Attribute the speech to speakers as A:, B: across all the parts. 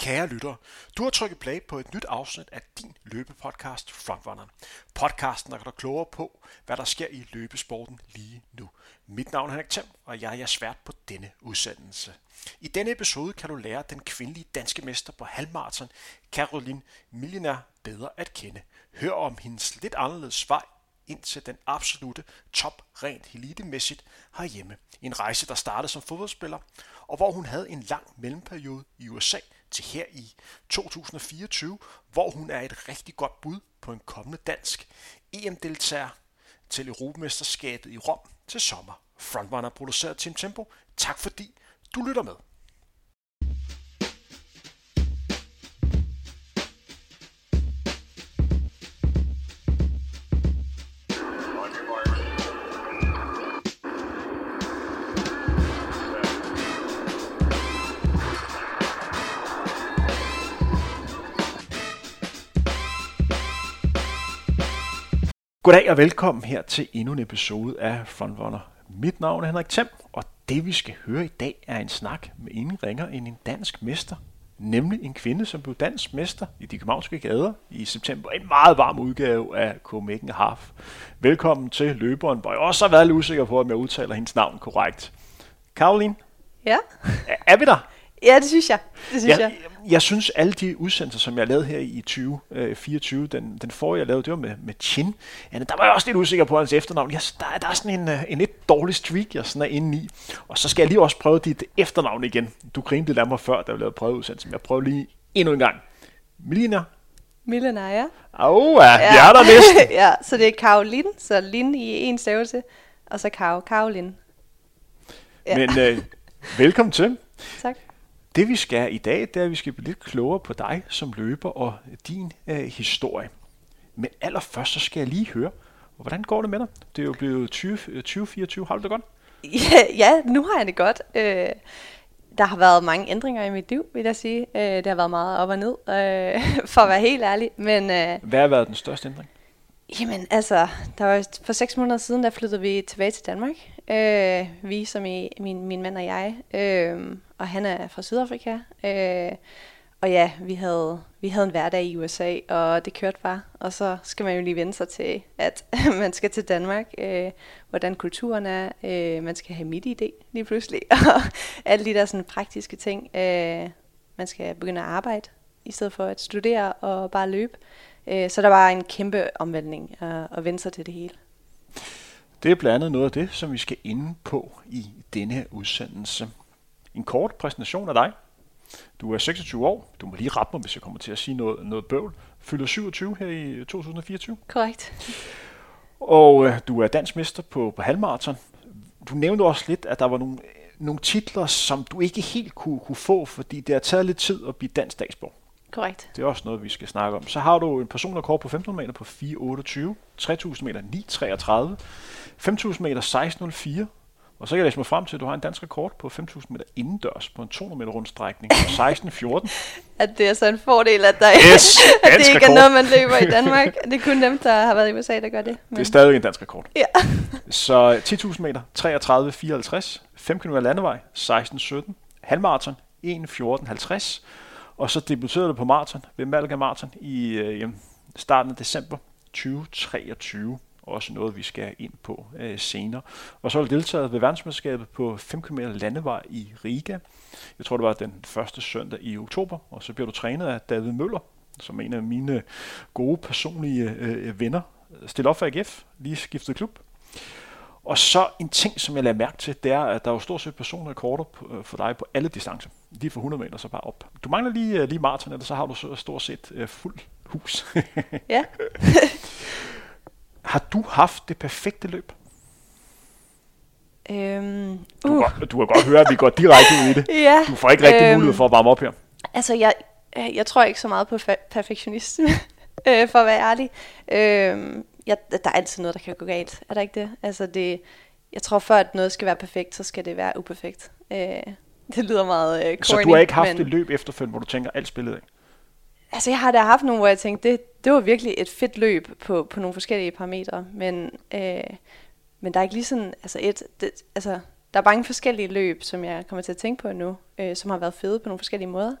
A: Kære lytter, du har trykket play på et nyt afsnit af din løbepodcast Frontrunner. Podcasten, der gør dig klogere på, hvad der sker i løbesporten lige nu. Mit navn er Henrik Thiem, og jeg er svært på denne udsendelse. I denne episode kan du lære den kvindelige danske mester på halvmarathon, Caroline Millionær, bedre at kende. Hør om hendes lidt anderledes vej ind til den absolute top rent elitemæssigt herhjemme. En rejse, der startede som fodboldspiller, og hvor hun havde en lang mellemperiode i USA til her i 2024, hvor hun er et rigtig godt bud på en kommende dansk EM-deltager til Europamesterskabet i Rom til sommer. Frontrunner produceret Tim Tempo. Tak fordi du lytter med. Goddag og velkommen her til endnu en episode af Frontrunner. Mit navn er Henrik Thiem, og det vi skal høre i dag er en snak med ingen ringer end en dansk mester. Nemlig en kvinde, som blev dansk mester i de københavnske gader i september. En meget varm udgave af Copenhagen Half. Velkommen til løberen, hvor jeg også har været lidt usikker på, om jeg udtaler hendes navn korrekt. Caroline,
B: Ja,
A: er vi der?
B: Ja det synes jeg. Det synes
A: jeg,
B: jeg.
A: jeg synes, alle de udsendelser, som jeg lavede her i 2024, den, den forrige, jeg lavede, det var med, med Chin. Ja, der var jeg også lidt usikker på hans efternavn. Jeg, der, er- der er sådan en, øh, en lidt dårlig streak, jeg sådan er inde i. Og så skal jeg lige også prøve dit efternavn igen. Du grinede lidt af mig før, da vi lavede prøveudsendelsen. Jeg prøver lige endnu en gang. Melina.
B: Millenaya.
A: Au, ja, ja. jeg er der næsten.
B: ja, så det er Karoline, så Lin i en stavelse, og så Karo, Karoline. Ja.
A: Men øh, velkommen til.
B: Tak.
A: Det vi skal i dag, det er, at vi skal blive lidt klogere på dig som løber og din øh, historie. Men allerførst så skal jeg lige høre, hvordan går det med dig? Det er jo blevet 20, øh, 2024. Har du det godt?
B: Ja, ja, nu har jeg det godt. Øh, der har været mange ændringer i mit liv, vil jeg sige. Øh, det har været meget op og ned, øh, for at være helt ærlig. Men øh,
A: Hvad har været den største ændring?
B: Jamen altså, der var for seks måneder siden, der flyttede vi tilbage til Danmark. Øh, vi som i min, min mand og jeg. Øh, og han er fra Sydafrika. Øh, og ja, vi havde, vi havde en hverdag i USA, og det kørte bare. Og så skal man jo lige vende sig til, at man skal til Danmark. Øh, hvordan kulturen er. Øh, man skal have midt idé lige pludselig. Og alle de der sådan praktiske ting. Øh, man skal begynde at arbejde, i stedet for at studere og bare løbe. Øh, Så der var en kæmpe omvæltning at, at vende sig til det hele.
A: Det er blandt andet noget af det, som vi skal inde på i denne udsendelse. En kort præsentation af dig. Du er 26 år. Du må lige rette mig, hvis jeg kommer til at sige noget, noget bøvl. Fylder 27 her i 2024.
B: Korrekt.
A: Og øh, du er dansk mester på, på halvmarathon. Du nævnte også lidt, at der var nogle, nogle titler, som du ikke helt kunne, kunne få, fordi det har taget lidt tid at blive dansk statsborger.
B: Korrekt.
A: Det er også noget, vi skal snakke om. Så har du en personrekord på 1500 meter på 428, 3000 meter 933, 5000 meter 1604, og så kan jeg læse mig frem til, at du har en dansk rekord på 5000 meter indendørs på en 200 meter rundstrækning på 1614.
B: At det er så en fordel, at, der
A: Yes,
B: at det ikke er
A: rekord.
B: noget, man løber i Danmark. Det er kun dem, der har været i USA, der gør det.
A: Det er stadig en dansk rekord.
B: Ja.
A: Så 10.000 meter, 33, 54, 5 km landevej, 16, 17, halvmarathon, 1, 14, 50, og så debuterede du på maraton ved Malaga Marathon i øh, starten af december 2023. Også noget, vi skal ind på øh, senere. Og så har du deltaget ved verdensmesterskabet på 5 km landevej i Riga. Jeg tror, det var den første søndag i oktober, og så bliver du trænet af David Møller, som er en af mine gode personlige øh, venner. Stil op for AGF, lige skiftet klub. Og så en ting, som jeg lader mærke til, det er, at der er jo stort set personrekorder øh, for dig på alle distancer. Lige fra 100 meter så bare op. Du mangler lige, øh, lige maraton, eller så har du så stort set øh, fuld hus.
B: Ja.
A: har du haft det perfekte løb?
B: Øhm,
A: Du,
B: uh,
A: kan godt, du kan godt høre, at vi går direkte ud i det.
B: ja.
A: Du får ikke rigtig
B: Øhm,
A: mulighed for at varme op her.
B: Altså, jeg, øh, jeg tror ikke så meget på fa- perfektionisme, øh, for at være ærlig. Øh, jeg, der er altid noget, der kan gå galt. Er der ikke det? Altså, det, jeg tror, for at noget skal være perfekt, så skal det være uperfekt. Øh, det lyder meget øh, corny.
A: Så du har ikke haft
B: men,
A: et løb efterfølgende, hvor du tænker, alt spillet af?
B: Altså, jeg har da haft nogle, hvor jeg tænkte, det, det var virkelig et fedt løb på, på nogle forskellige parametre, men, øh, men der er ikke lige sådan, altså, et, det, altså, der er mange forskellige løb, som jeg kommer til at tænke på nu, øh, som har været fede på nogle forskellige måder.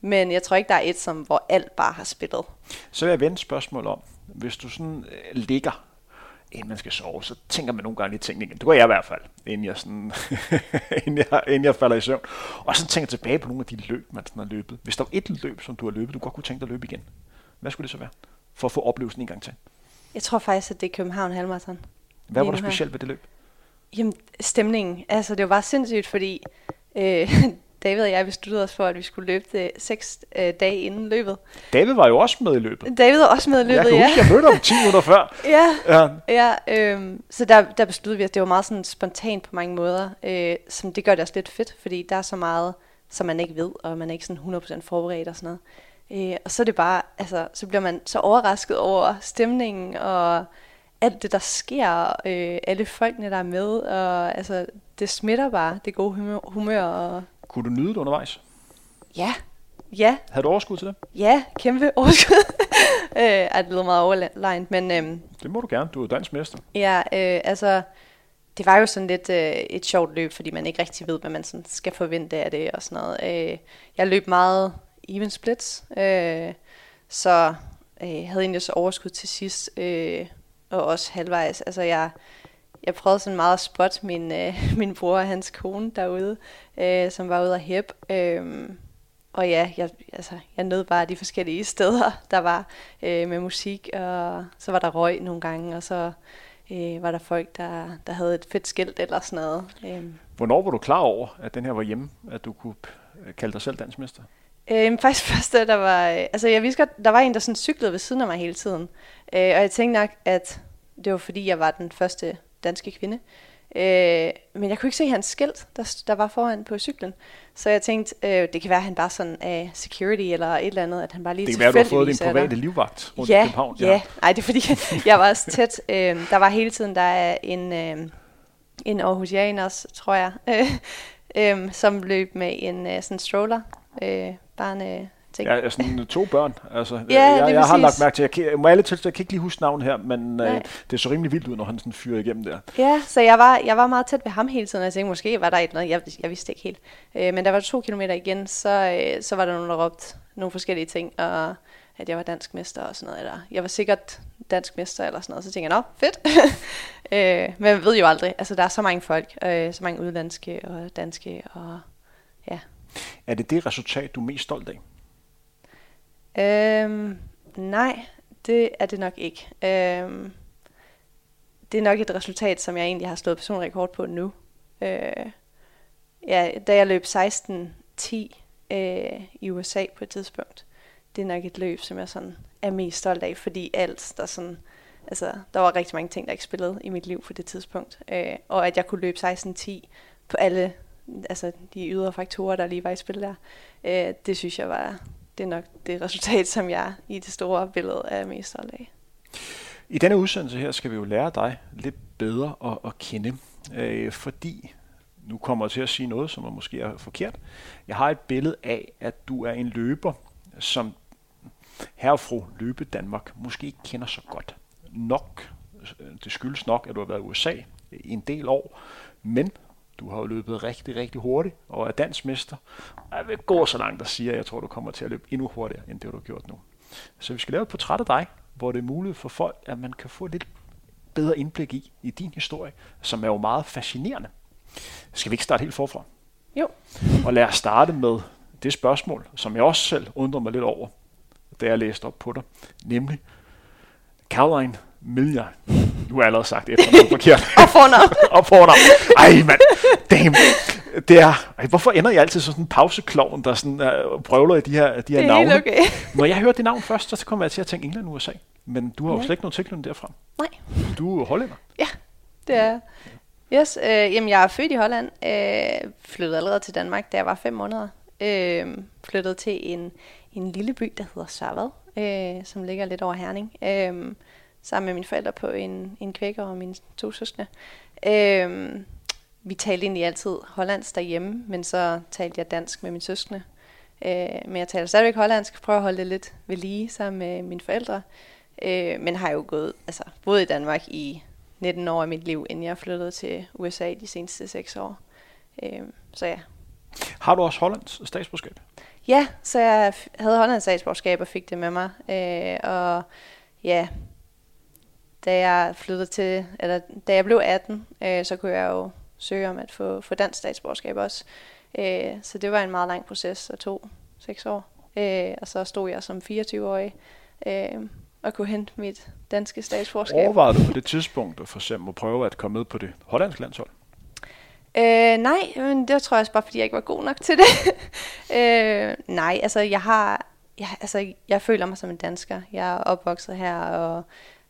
B: Men jeg tror ikke, der er et, som, hvor alt bare har spillet.
A: Så vil jeg vende spørgsmål om, hvis du sådan øh, ligger, inden man skal sove, så tænker man nogle gange lige tingene igen. Det gør jeg i hvert fald, inden jeg, sådan, inden jeg, inden jeg falder i søvn. Og så tænker tilbage på nogle af de løb, man sådan har løbet. Hvis der var et løb, som du har løbet, du godt kunne tænke dig at løbe igen, hvad skulle det så være? For at få oplevelsen en gang til.
B: Jeg tror faktisk, at det er København Halmarathon.
A: Hvad var der specielt ved det løb?
B: Jamen, stemningen. Altså, det var bare sindssygt, fordi øh, David og jeg besluttede os for, at vi skulle løbe det seks øh, dage inden løbet.
A: David var jo også med i løbet.
B: David er også med i
A: jeg
B: løbet,
A: kan
B: ja.
A: huske, jeg mødte ham 10 minutter før.
B: Ja,
A: Ja,
B: ja øhm, så der, der besluttede vi os, det var meget sådan spontant på mange måder, øh, som det gør det også lidt fedt, fordi der er så meget, som man ikke ved, og man er ikke sådan 100% forberedt og sådan noget. Øh, og så er det bare, altså, så bliver man så overrasket over stemningen, og alt det, der sker, øh, alle folkene, der er med, og altså, det smitter bare, det gode humør, humør og
A: kunne du nyde det undervejs?
B: ja, ja,
A: Havde du overskud til det?
B: ja, kæmpe overskud. øh, det lyder meget overlegnet, men øhm,
A: Det må du gerne. Du er dansk mester.
B: Ja, øh, altså, det var jo sådan lidt øh, et sjovt løb, fordi man ikke rigtig ved, hvad man sådan skal forvente af det og sådan noget. Øh, jeg løb meget even splits, øh, så øh, jeg havde egentlig så overskud til sidst, øh, og også halvvejs. Altså, jeg, jeg prøvede sådan meget at spotte min, øh, min bror og hans kone derude, øh, som var ude at hæppe. Øh, og ja, jeg, altså, jeg nød bare de forskellige steder, der var øh, med musik, og så var der røg nogle gange, og så øh, var der folk, der, der havde et fedt skilt eller sådan noget. Øh,
A: Hvornår var du klar over, at den her var hjemme, at du kunne øh, kalde dig selv dansk mester?
B: Øh, faktisk først, da der var... øh, Altså, jeg vidste godt, der var en, der sådan cyklede ved siden af mig hele tiden. Øh, og jeg tænkte nok, at det var fordi, jeg var den første danske kvinde. Øh, men jeg kunne ikke se hans skilt, der, der var foran på cyklen. Så jeg tænkte, øh, det kan være, at han bare sådan er security eller et eller andet, at han bare lige
A: Det kan være, du har fået din private livvagt rundt i
B: Ja,
A: København.
B: ja. Ej, det er fordi, jeg var også tæt. Øh, der var hele tiden, der er en, øh, en Aarhusianer også, tror jeg, øh, øh, som løb med en øh, sådan stroller, øh, barne ting.
A: Ja, sådan to børn. Altså,
B: Ja,
A: jeg,
B: lige
A: jeg har lagt mærke til, jeg, kan, jeg må alle til, jeg kan ikke lige huske navnet her, men øh, det så rimelig vildt ud, når han sådan fyrer igennem der.
B: Ja, så jeg var, jeg var meget tæt ved ham hele tiden, og jeg tænkte, måske var der et eller andet, jeg, jeg vidste ikke helt. Øh, men der var to kilometer igen, så, øh, så var der nogen, der råbte nogle forskellige ting, og at jeg var dansk mester og sådan noget, eller jeg var sikkert dansk mester eller sådan noget, så tænkte jeg, nå, fedt. øh, men jeg ved jo aldrig, altså der er så mange folk, øh, så mange udlandske og danske, og ja.
A: Er det det resultat, du er mest stolt af?
B: Øhm, nej, det er det nok ikke. Øhm, det er nok et resultat, som jeg egentlig har slået personrekord på nu. Øh, ja, da jeg løb 16.10 øh, i USA på et tidspunkt, det er nok et løb, som jeg sådan er mest stolt af, fordi alt, der sådan, altså, der var rigtig mange ting, der ikke spillede i mit liv på det tidspunkt. Øh, og at jeg kunne løbe 16.10 på alle altså, de ydre faktorer, der lige var i spil der, øh, det synes jeg var, det er nok det resultat, som jeg i det store billede er mest stolt af.
A: I denne udsendelse her skal vi jo lære dig lidt bedre at, at kende, øh, fordi nu kommer jeg til at sige noget, som er måske er forkert. Jeg har et billede af, at du er en løber, som herre og fru Løbe Danmark måske ikke kender så godt. Nok, øh, det skyldes nok, at du har været i USA i en del år, men du har jo løbet rigtig, rigtig hurtigt og er dansmester. Jeg vil gå så langt og sige, at jeg tror, du kommer til at løbe endnu hurtigere, end det du har gjort nu. Så vi skal lave et portræt af dig, hvor det er muligt for folk, at man kan få lidt bedre indblik i, i din historie, som er jo meget fascinerende. Skal vi ikke starte helt forfra?
B: Jo.
A: Og lad os starte med det spørgsmål, som jeg også selv undrer mig lidt over, da jeg læste op på dig, nemlig Caroline Milliard. Nu har jeg allerede sagt efternavn forkert.
B: Og fornavn.
A: og fornavn. Ej, mand. Damn. Det er, ej, hvorfor ender jeg altid som sådan en pauseklovn, der sådan, uh, prøvler i de her, de her
B: Det er
A: navne?
B: okay.
A: Når jeg hørte det navn først, så kommer jeg til at tænke England og USA. Men du har jo
B: Ja.
A: slet ikke nogen tilknytning derfra.
B: Nej,
A: Du er hollænder.
B: ja, det er Yes, øh, jamen jeg er født i Holland, øh, flyttede allerede til Danmark, da jeg var fem måneder. Øh, flyttede til en, en lille by, der hedder Sørvad, øh, som ligger lidt over Herning. Øh, sammen med mine forældre på en, en kvækker og mine to søskende. Øh, vi talte egentlig altid hollandsk derhjemme, men så talte jeg dansk med mine søskende. Øh, men jeg taler stadigvæk hollandsk, prøver at holde det lidt ved lige sammen med mine forældre. Øh, men har jo gået, altså boet i Danmark i 19 år af mit liv, inden jeg flyttede til USA de seneste 6 år. Øh, så ja.
A: Har du også Hollands statsborgerskab?
B: Ja, så jeg havde Hollands statsborgerskab og fik det med mig. Øh, og ja, da jeg flyttede til, eller da jeg blev 18, øh, så kunne jeg jo søge om at få, få dansk statsborgerskab også. Øh, så det var en meget lang proces, og tog seks år. Øh, og så stod jeg som 24-årig øh, og kunne hente mit danske statsborgerskab.
A: Overvejede du på det tidspunkt for eksempel at prøve at komme med på det hollandske landshold?
B: Øh, nej, men det tror jeg også bare, fordi jeg ikke var god nok til det. øh, nej, altså jeg har, jeg, altså jeg føler mig som en dansker. Jeg er opvokset her og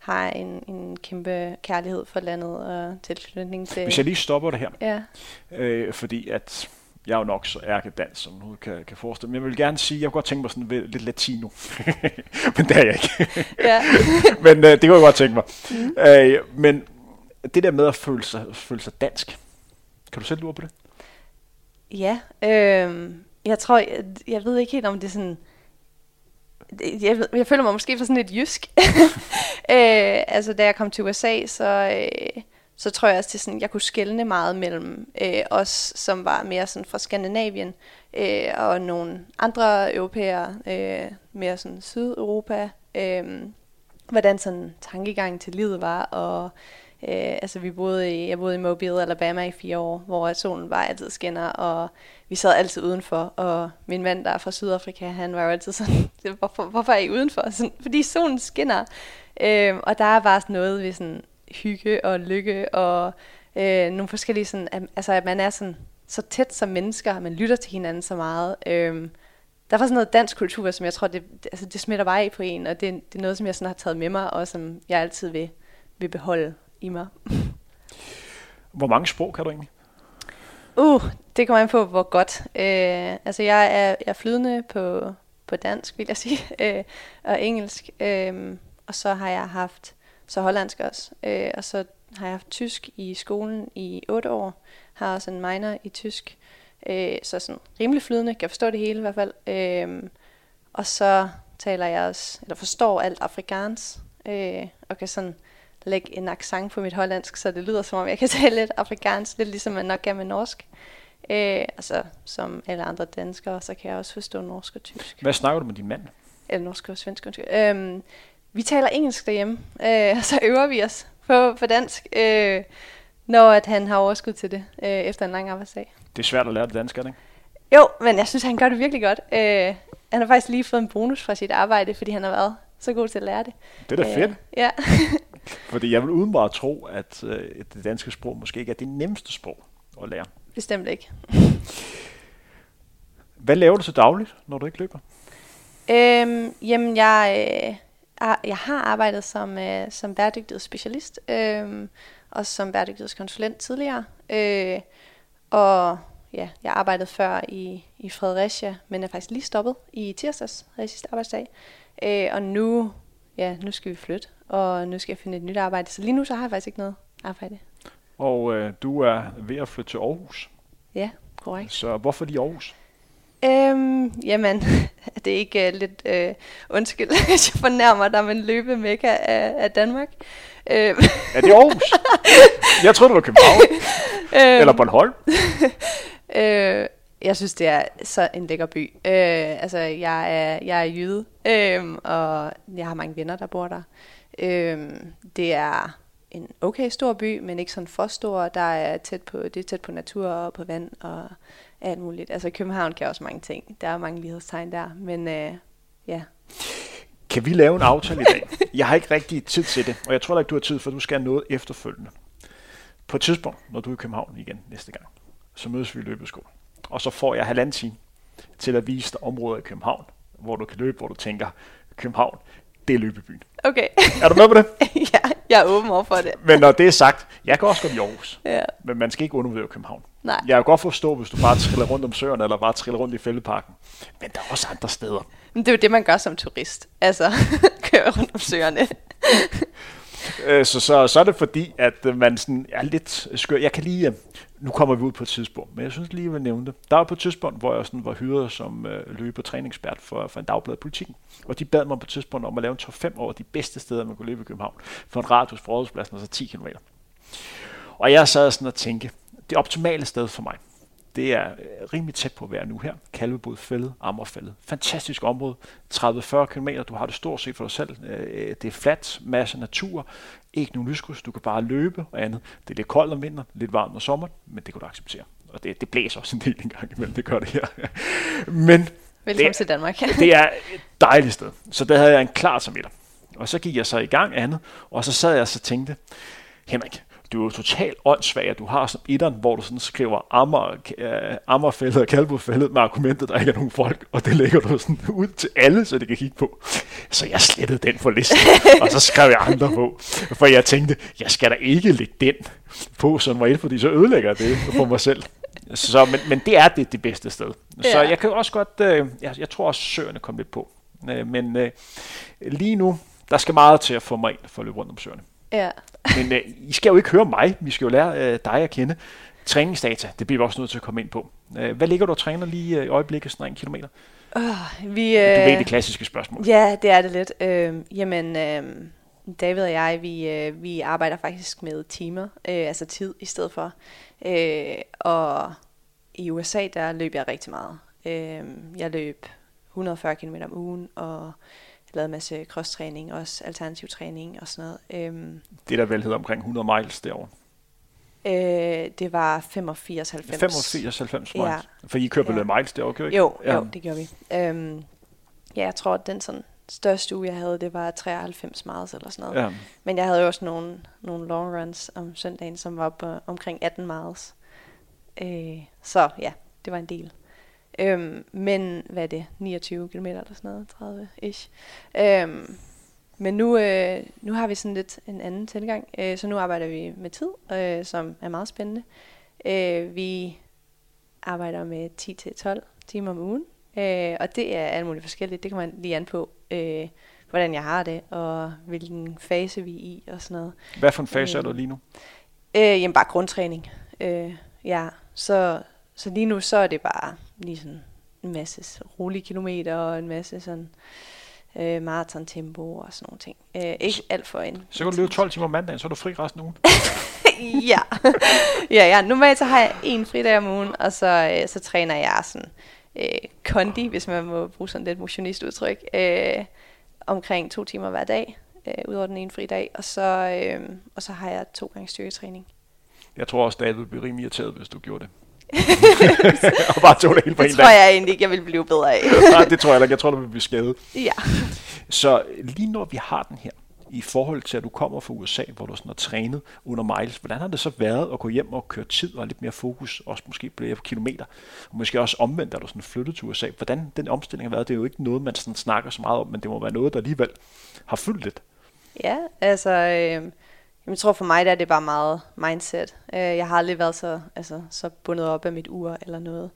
B: har en, en kæmpe kærlighed for landet og tilknytning til...
A: Hvis jeg lige stopper det her.
B: Ja.
A: Øh, fordi at jeg er jo nok så ærkedans, som du kan, kan forestille Men jeg vil gerne sige, jeg kunne godt tænke mig sådan lidt latino. men det er jeg ikke. men øh, det kunne jeg godt tænke mig. Mm. Øh, men det der med at føle sig, føle sig dansk, kan du selv lure på det?
B: Ja, øh, jeg tror, jeg, jeg ved ikke helt om det er sådan... Jeg, jeg føler mig måske for sådan lidt jysk. øh, altså, da jeg kom til USA, så, øh, så tror jeg også, det sådan, jeg kunne skelne meget mellem øh, os, som var mere sådan fra Skandinavien, øh, og nogle andre europæere, øh, mere sådan Sydeuropa. Øh, hvordan sådan tankegangen til livet var, og Øh, altså vi boede i, jeg boede i Mobile, Alabama i fire år, hvor solen var altid skinner, og vi sad altid udenfor, og min mand, der er fra Sydafrika, han var jo altid sådan, hvorfor, hvorfor er I udenfor? Sådan, fordi solen skinner. Øh, og der er bare sådan noget ved sådan hygge og lykke, og øh, nogle forskellige sådan, altså at man er sådan så tæt som mennesker, man lytter til hinanden så meget. Øh, der var sådan noget dansk kultur, som jeg tror, det, altså det smitter bare af på en, og det, det er noget, som jeg sådan har taget med mig, og som jeg altid vil, vil beholde i mig.
A: Hvor mange sprog kan du egentlig?
B: Uh, det kommer an på, hvor godt. Øh, altså, jeg er, jeg er flydende på, på dansk, vil jeg sige, øh, og engelsk. Øh, og så har jeg haft, så hollandsk også. Øh, og så har jeg haft tysk i skolen i otte år. Har også en minor i tysk. Øh, så sådan rimelig flydende, kan forstå det hele i hvert fald. Øh, og så taler jeg også, eller forstår alt afrikansk, øh, og kan sådan lægge en accent på mit hollandsk, så det lyder som om, jeg kan tale lidt afrikansk, lidt ligesom man nok kan med norsk. Øh, altså, som alle andre danskere, så kan jeg også forstå norsk og tysk.
A: Hvad snakker du med din mand?
B: Eller norsk og svensk. Øh, vi taler engelsk derhjemme, øh, og så øver vi os på, på dansk, øh, når at han har overskud til det øh, efter en lang arbejdsdag.
A: Det er svært at lære det dansk, er det ikke?
B: Jo, men jeg synes, han gør det virkelig godt. Øh, han har faktisk lige fået en bonus fra sit arbejde, fordi han har været så god til at lære det.
A: Det er da fedt. Øh,
B: ja.
A: Fordi jeg vil udenbart tro, at øh, det danske sprog måske ikke er det nemmeste sprog at lære.
B: Bestemt ikke.
A: Hvad laver du så dagligt, når du ikke løber?
B: Øhm, jamen, jeg, øh, jeg har arbejdet som, øh, som bæredygtighedsspecialist, øh, og som bæredygtighedskonsulent tidligere. Øh, og ja, jeg arbejdede før i, i Fredericia, men er faktisk lige stoppet i tirsdags, havde sidste arbejdsdag. Øh, og nu, ja, nu skal vi flytte, og nu skal jeg finde et nyt arbejde. Så lige nu så har jeg faktisk ikke noget arbejde.
A: Og øh, du er ved at flytte til Aarhus.
B: Ja, korrekt.
A: Så hvorfor lige Aarhus?
B: Øhm, jamen, det er ikke uh, lidt uh, undskyld, hvis jeg fornærmer dig med en løbemækker af, af Danmark.
A: Øhm. Er det Aarhus? jeg troede, det var København. øhm, Eller Bornholm.
B: øh, jeg synes, det er så en lækker by. Øh, altså, jeg er, jeg er jyde, øh, og jeg har mange venner, der bor der. Øh, Øhm, det er en okay stor by, men ikke sådan for stor. Der er tæt på, det er tæt på natur og på vand og alt muligt. Altså, København kan også mange ting. Der er mange lighedstegn der, men øh, ja.
A: Kan vi lave en aftale i dag? Jeg har ikke rigtig tid til det, og jeg tror ikke, du har tid, for du skal have noget efterfølgende. På et tidspunkt, når du er i København igen næste gang, så mødes vi i løbeskolen og så får jeg halvanden time til at vise dig områder i København, hvor du kan løbe, hvor du tænker, København, det er løbebyen.
B: Okay.
A: Er du med på det?
B: ja, jeg er åben over for det.
A: Men når det er sagt, jeg kan også godt i Aarhus.
B: Ja.
A: Men man skal ikke undervurdere København.
B: Nej.
A: Jeg kan godt forstå, hvis du bare triller rundt om søerne, eller bare triller rundt i fældeparken. Men der er også andre steder.
B: Men det er jo det, man gør som turist. Altså, køre rundt om søerne.
A: Øh, så, så, så er det fordi, at øh, man sådan er lidt skør. Jeg kan lige, øh, nu kommer vi ud på et tidspunkt, men jeg synes lige, jeg vil nævne det. Der var på et tidspunkt, hvor jeg sådan var hyret som øh, løbe- og for, for en dagblad politikken. Og de bad mig på et tidspunkt om at lave en top 5 over de bedste steder, man kunne løbe i København. For en radius fra Rådhuspladsen, altså 10 km. Og jeg sad sådan og tænkte, det optimale sted for mig, det er øh, rimelig tæt på at være nu her. Kalvebodfældet, Ammerfældet. Fantastisk område. 30-40 km. Du har det stort set for dig selv. Øh, det er fladt, masse natur. Ikke nogen lyskryds. Du kan bare løbe og andet. Det er lidt koldt om vinteren, lidt varmt om sommeren, men det kan du acceptere. Og det, det blæser også en del en gang imellem, det gør det her. men
B: Velkommen det, til Danmark.
A: det er et dejligt sted. Så der havde jeg en klar som. Og så gik jeg så i gang andet, og så sad jeg og så tænkte, Henrik, du er jo totalt åndssvag, at du har som etteren, hvor du sådan skriver ammer, uh, ammerfældet og kalvbodfældet med argumentet, der ikke er nogen folk, og det lægger du sådan ud til alle, så det kan kigge på. Så jeg slettede den for listen, og så skrev jeg andre på, for jeg tænkte, jeg skal da ikke lægge den på som var et, fordi så ødelægger jeg det for mig selv. Så, men, men det er det, det bedste sted. Ja. Så jeg kan også godt, øh, jeg, jeg tror også, søerne kom lidt på. Øh, men øh, lige nu, der skal meget til at få mig ind for at løbe rundt om søerne.
B: Ja.
A: Men øh, I skal jo ikke høre mig, vi skal jo lære øh, dig at kende. Træningsdata, det bliver vi også nødt til at komme ind på. Øh, hvad ligger du og træner lige øh, i øjeblikket, sådan en kilometer?
B: Uh, vi, øh,
A: du ved det klassiske spørgsmål.
B: Ja, det er det lidt. Øh, jamen, øh, David og jeg, vi, øh, vi arbejder faktisk med timer, øh, altså tid i stedet for. Øh, og i USA, der løb jeg rigtig meget. Øh, jeg løb 140 km om ugen, og lavede en masse cross-træning, også alternativ træning og sådan noget. Øhm,
A: det der vel hedder omkring 100 miles derovre?
B: Øh, det var 85-90.
A: 85-90 miles? Ja. For I kører på ja. miles derovre, kører
B: ikke? Jo, ja. jo, det gjorde vi. Øhm, ja, jeg tror, at den sådan største uge, jeg havde, det var 93 miles eller sådan noget. Ja. Men jeg havde jo også nogle, nogle long runs om søndagen, som var på omkring 18 miles. Øh, så ja, det var en del. Øhm, men hvad er det? 29 km eller sådan noget, 30-ish. Øhm, men nu, øh, nu har vi sådan lidt en anden tilgang, øh, så nu arbejder vi med tid, øh, som er meget spændende. Øh, vi arbejder med 10-12 timer om ugen, øh, og det er alt muligt forskelligt. Det kan man lige an på, øh, hvordan jeg har det, og hvilken fase vi er i, og sådan noget.
A: Hvad for en fase øh, er du lige nu?
B: Øh, jamen bare grundtræning. Øh, ja, så, så lige nu så er det bare lige sådan en masse rolige kilometer og en masse sådan øh, maraton-tempo og sådan nogle ting. Øh, ikke alt for en.
A: Så kan du løbe 12 timer om mandagen, så er du fri resten af ugen.
B: ja. ja, ja. Normalt så har jeg en fridag om ugen, og så, øh, så træner jeg sådan øh, kondi, hvis man må bruge sådan lidt motionistudtryk, øh, omkring to timer hver dag, øh, udover den ene fridag, og så, øh, og så har jeg to gange styrketræning.
A: Jeg tror også, du ville blive rimelig irriteret, hvis du gjorde det. og bare tog det hele på
B: det
A: en
B: tror dag. jeg egentlig ikke, jeg vil blive bedre af.
A: Nej, det tror jeg ikke. Jeg tror, du vil blive skadet.
B: Ja.
A: Så lige når vi har den her, i forhold til, at du kommer fra USA, hvor du sådan har trænet under miles, hvordan har det så været at gå hjem og køre tid og lidt mere fokus, også måske flere kilometer, og måske også omvendt, at du sådan flyttet til USA. Hvordan den omstilling har været, det er jo ikke noget, man sådan snakker så meget om, men det må være noget, der alligevel har fyldt lidt.
B: Ja, altså, øh, jeg tror for mig, der er det bare meget mindset. Øh, jeg har aldrig været så, altså, så bundet op af mit ur eller noget.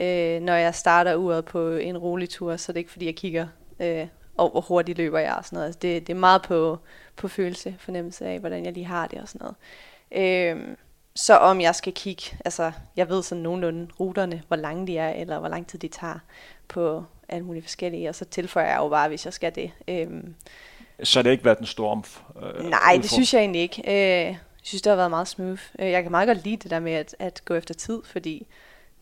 B: Øh, når jeg starter uret på en rolig tur, så er det ikke fordi, jeg kigger øh, over, hvor hurtigt løber jeg og sådan noget. Altså, det, det er meget på, på følelse, fornemmelse af, hvordan jeg lige har det og sådan noget. Øh, så om jeg skal kigge, altså jeg ved sådan nogenlunde ruterne, hvor lange de er, eller hvor lang tid de tager på alle mulige forskellige, og så tilføjer jeg jo bare, hvis jeg skal det. Øh,
A: så det har ikke været den store
B: omf- øh, Nej, det synes jeg egentlig ikke. Øh, jeg synes, det har været meget smooth. Øh, jeg kan meget godt lide det der med at, at gå efter tid, fordi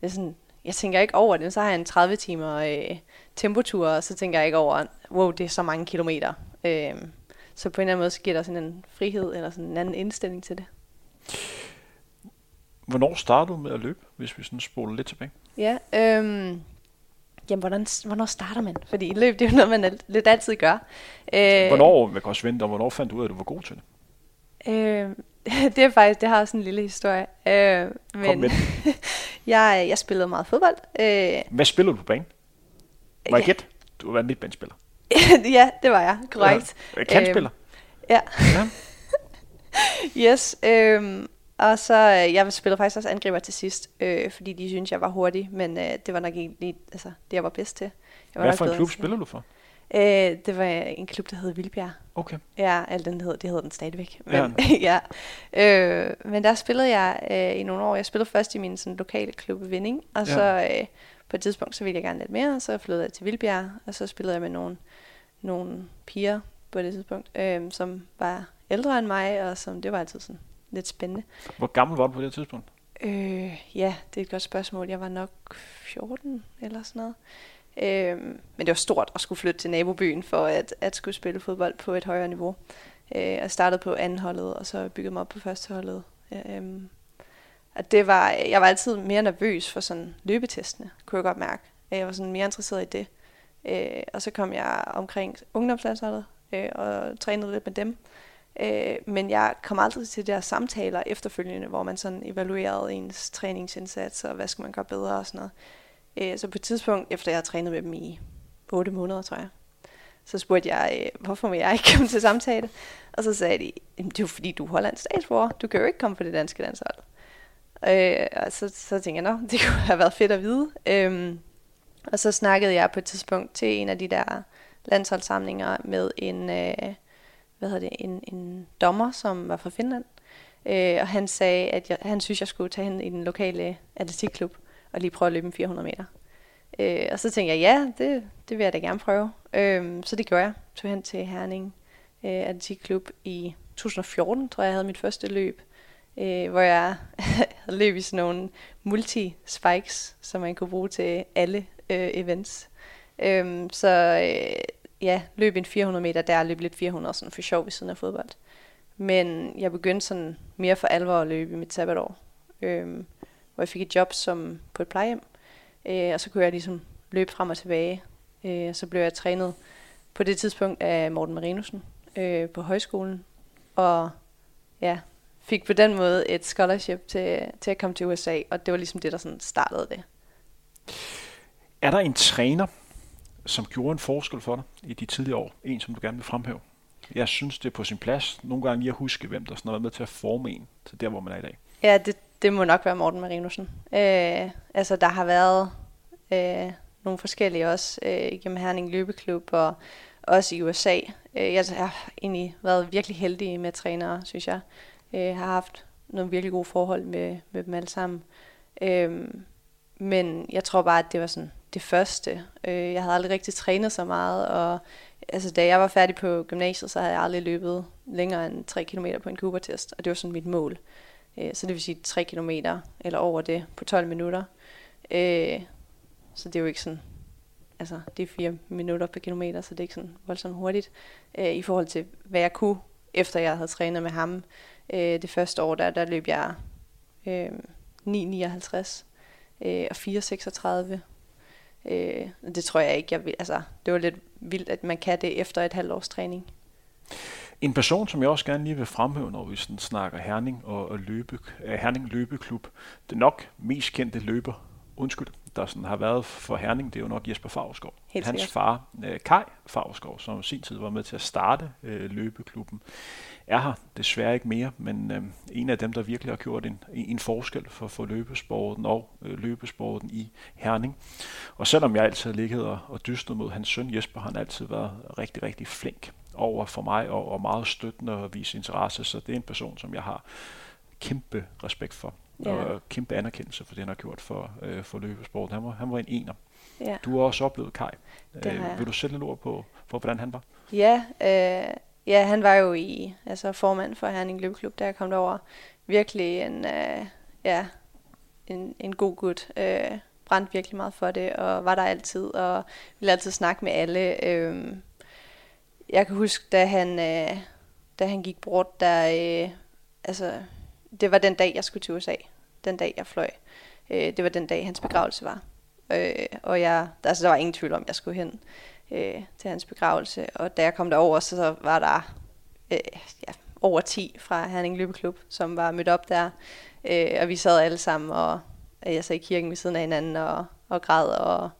B: det er sådan, jeg tænker ikke over det. Så har jeg en 30 timer øh, tempotur, og så tænker jeg ikke over, wow, det er så mange kilometer. Øh, så på en eller anden måde, så giver der sådan en frihed, eller sådan en anden indstilling til det.
A: Hvornår startede du med at løbe, hvis vi sådan spoler lidt tilbage?
B: Ja, øh, jamen, hvordan, hvornår starter man? Fordi løb, det er jo noget, man lidt altid gør.
A: Øh, hvornår, man kan også vente, og hvornår fandt du ud af, at du var god til det?
B: Øh, det er faktisk, det har også en lille historie. Øh, men
A: Kom med
B: jeg, jeg spillede meget fodbold. Øh,
A: Hvad spillede du på banen? Var jeg ja. gæt? Du var en midtbanespiller.
B: ja, det var jeg, korrekt.
A: Ja. Kantspiller?
B: Øh, ja. ja. yes, øh, og så, øh, jeg spillede faktisk også angriber til sidst, øh, fordi de synes jeg var hurtig, men øh, det var nok ikke lige, altså, det, jeg var bedst til. Jeg
A: var Hvad for en klub spiller du for?
B: Øh, det var en klub, der hed Vildbjerg.
A: Okay.
B: Ja, alt den hed, det hedder den stadigvæk. Men, ja. ja. Øh, men der spillede jeg øh, i nogle år. Jeg spillede først i min sådan, lokale klub Vinding, og ja. så øh, på et tidspunkt, så ville jeg gerne lidt mere, og så flyttede jeg til Vildbjerg, og så spillede jeg med nogle, nogle piger på det tidspunkt, øh, som var ældre end mig, og som det var altid sådan lidt spændende.
A: Hvor gammel var du på det tidspunkt?
B: Øh, ja, det er et godt spørgsmål. Jeg var nok 14 eller sådan noget. Øh, men det var stort at skulle flytte til nabobyen for at, at skulle spille fodbold på et højere niveau. Øh, jeg startede på anden holdet, og så byggede mig op på første holdet. Øh, og det var, jeg var altid mere nervøs for sådan løbetestene, kunne jeg godt mærke. Jeg var sådan mere interesseret i det. Øh, og så kom jeg omkring ungdomslandsholdet øh, og trænede lidt med dem. Øh, men jeg kom aldrig til de der samtaler efterfølgende, hvor man sådan evaluerede ens træningsindsats, og hvad skal man gøre bedre og sådan noget. Øh, så på et tidspunkt, efter jeg havde trænet med dem i 8 måneder, tror jeg, så spurgte jeg, øh, hvorfor må jeg ikke komme til samtale? Og så sagde de, det er jo fordi, du er hollandsk statsborger. Du kan jo ikke komme på det danske landshold. Øh, og så, så tænkte jeg, det kunne have været fedt at vide. Øhm, og så snakkede jeg på et tidspunkt til en af de der landsholdssamlinger med en, øh, hvad hedder det, en, en dommer, som var fra Finland. Øh, og han sagde, at jeg, han synes, jeg skulle tage hen i den lokale atletikklub og lige prøve at løbe en 400 meter. Øh, og så tænkte jeg, ja, det, det vil jeg da gerne prøve. Øh, så det gjorde jeg. Tog hen til Herning øh, Atletikklub i 2014, tror jeg, jeg havde mit første løb. Øh, hvor jeg havde løb i sådan nogle multi-spikes, som man kunne bruge til alle øh, events. Øh, så øh, ja, løb en 400 meter der, løb lidt 400 sådan for sjov ved siden af fodbold. Men jeg begyndte sådan mere for alvor at løbe i mit sabbatår, øhm, hvor jeg fik et job som på et plejehjem, øh, og så kunne jeg ligesom løbe frem og tilbage. Øh, og så blev jeg trænet på det tidspunkt af Morten Marinussen øh, på højskolen, og ja, fik på den måde et scholarship til, til at komme til USA, og det var ligesom det, der sådan startede det.
A: Er der en træner, som gjorde en forskel for dig i de tidlige år? En, som du gerne vil fremhæve? Jeg synes, det er på sin plads nogle gange lige at huske, hvem der sådan har været med til at forme en til der, hvor man er i dag.
B: Ja, det, det må nok være Morten Marinussen. Øh, altså, der har været øh, nogle forskellige også øh, igennem Herning Løbeklub og også i USA. Øh, jeg har egentlig været virkelig heldig med trænere, synes jeg. Jeg har haft nogle virkelig gode forhold med, med dem alle sammen. Øh, men jeg tror bare, at det var sådan det første. Øh, jeg havde aldrig rigtig trænet så meget, og altså, da jeg var færdig på gymnasiet, så havde jeg aldrig løbet længere end 3 km på en Cooper-test, og det var sådan mit mål. Øh, så det vil sige 3 km eller over det på 12 minutter. Øh, så det er jo ikke sådan, altså det er 4 minutter per kilometer, så det er ikke sådan voldsomt hurtigt øh, i forhold til, hvad jeg kunne, efter jeg havde trænet med ham. Øh, det første år, der, der løb jeg øh, 9,59 øh, og 4,36 Øh, det tror jeg ikke, jeg vil. Altså, det var lidt vildt, at man kan det efter et halvt års træning.
A: En person, som jeg også gerne lige vil fremhæve, når vi sådan snakker Herning og, og løbe, øh, Herning Løbeklub, det nok mest kendte løber, undskyld, der sådan har været for Herning, det er jo nok Jesper. Helt Hans far, øh, Kai Favsgaard, som i sin tid var med til at starte øh, løbeklubben, er her desværre ikke mere, men øh, en af dem, der virkelig har gjort en, en forskel for, for løbesporten og øh, løbesporten i Herning. Og selvom jeg altid har ligget og, og dystet mod hans søn Jesper, har han altid været rigtig, rigtig flink over for mig og, og meget støttende og vise interesse, så det er en person, som jeg har kæmpe respekt for ja. og kæmpe anerkendelse for det, han har gjort for, øh, for løbesport. Han var, han var en ener. Ja. Du har også oplevet Kai. Øh, vil du sætte lidt ord på, på, hvordan han var?
B: Ja, øh, ja, han var jo i altså formand for Herning Løbeklub, da jeg kom derover. Virkelig en, øh, ja, en, en god gut. Øh, brændte virkelig meget for det, og var der altid, og ville altid snakke med alle. Øh, jeg kan huske, da han, øh, da han gik bort, der, øh, altså, det var den dag, jeg skulle til USA. Den dag, jeg fløj. Øh, det var den dag, hans begravelse var. Øh, og jeg, altså, der var ingen tvivl om, at jeg skulle hen øh, til hans begravelse. Og da jeg kom derover, så, så var der øh, ja, over 10 fra Herning Løbeklub, som var mødt op der. Øh, og vi sad alle sammen og jeg sad i kirken ved siden af hinanden og, og græd. Og,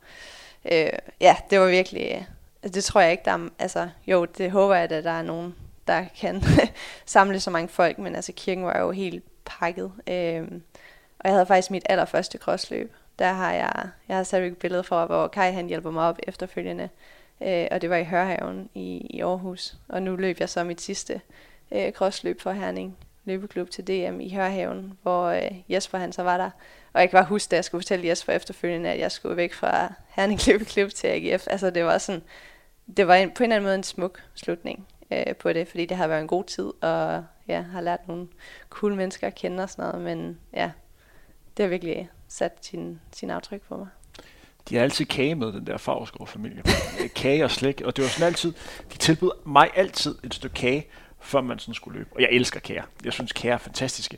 B: øh, ja, det var virkelig... Altså, det tror jeg ikke, der er... Altså, jo, det håber jeg, at der er nogen, der kan samle så mange folk, men altså kirken var jo helt pakket. Øhm, og jeg havde faktisk mit allerførste crossløb. Der har jeg, jeg har sat et billede for, hvor Kai han hjælper mig op efterfølgende. Øh, og det var i Hørhaven i, i Aarhus. Og nu løb jeg så mit sidste øh, crossløb for Herning løbeklub til DM i Hørhaven, hvor øh, Jesper han så var der. Og jeg kan bare huske, da jeg skulle fortælle Jesper efterfølgende, at jeg skulle væk fra Herning løbeklub til AGF. Altså det var sådan, det var en, på en eller anden måde en smuk slutning øh, på det, fordi det har været en god tid, og ja, har lært nogle cool mennesker at kende og sådan noget, men ja, det har virkelig sat sin, sin aftryk på mig.
A: De har altid kage med, den der Favsgaard-familie. kage og slik, og det var sådan altid, de tilbød mig altid et stykke kage, før man sådan skulle løbe. Og jeg elsker kager. Jeg synes, kager er fantastiske.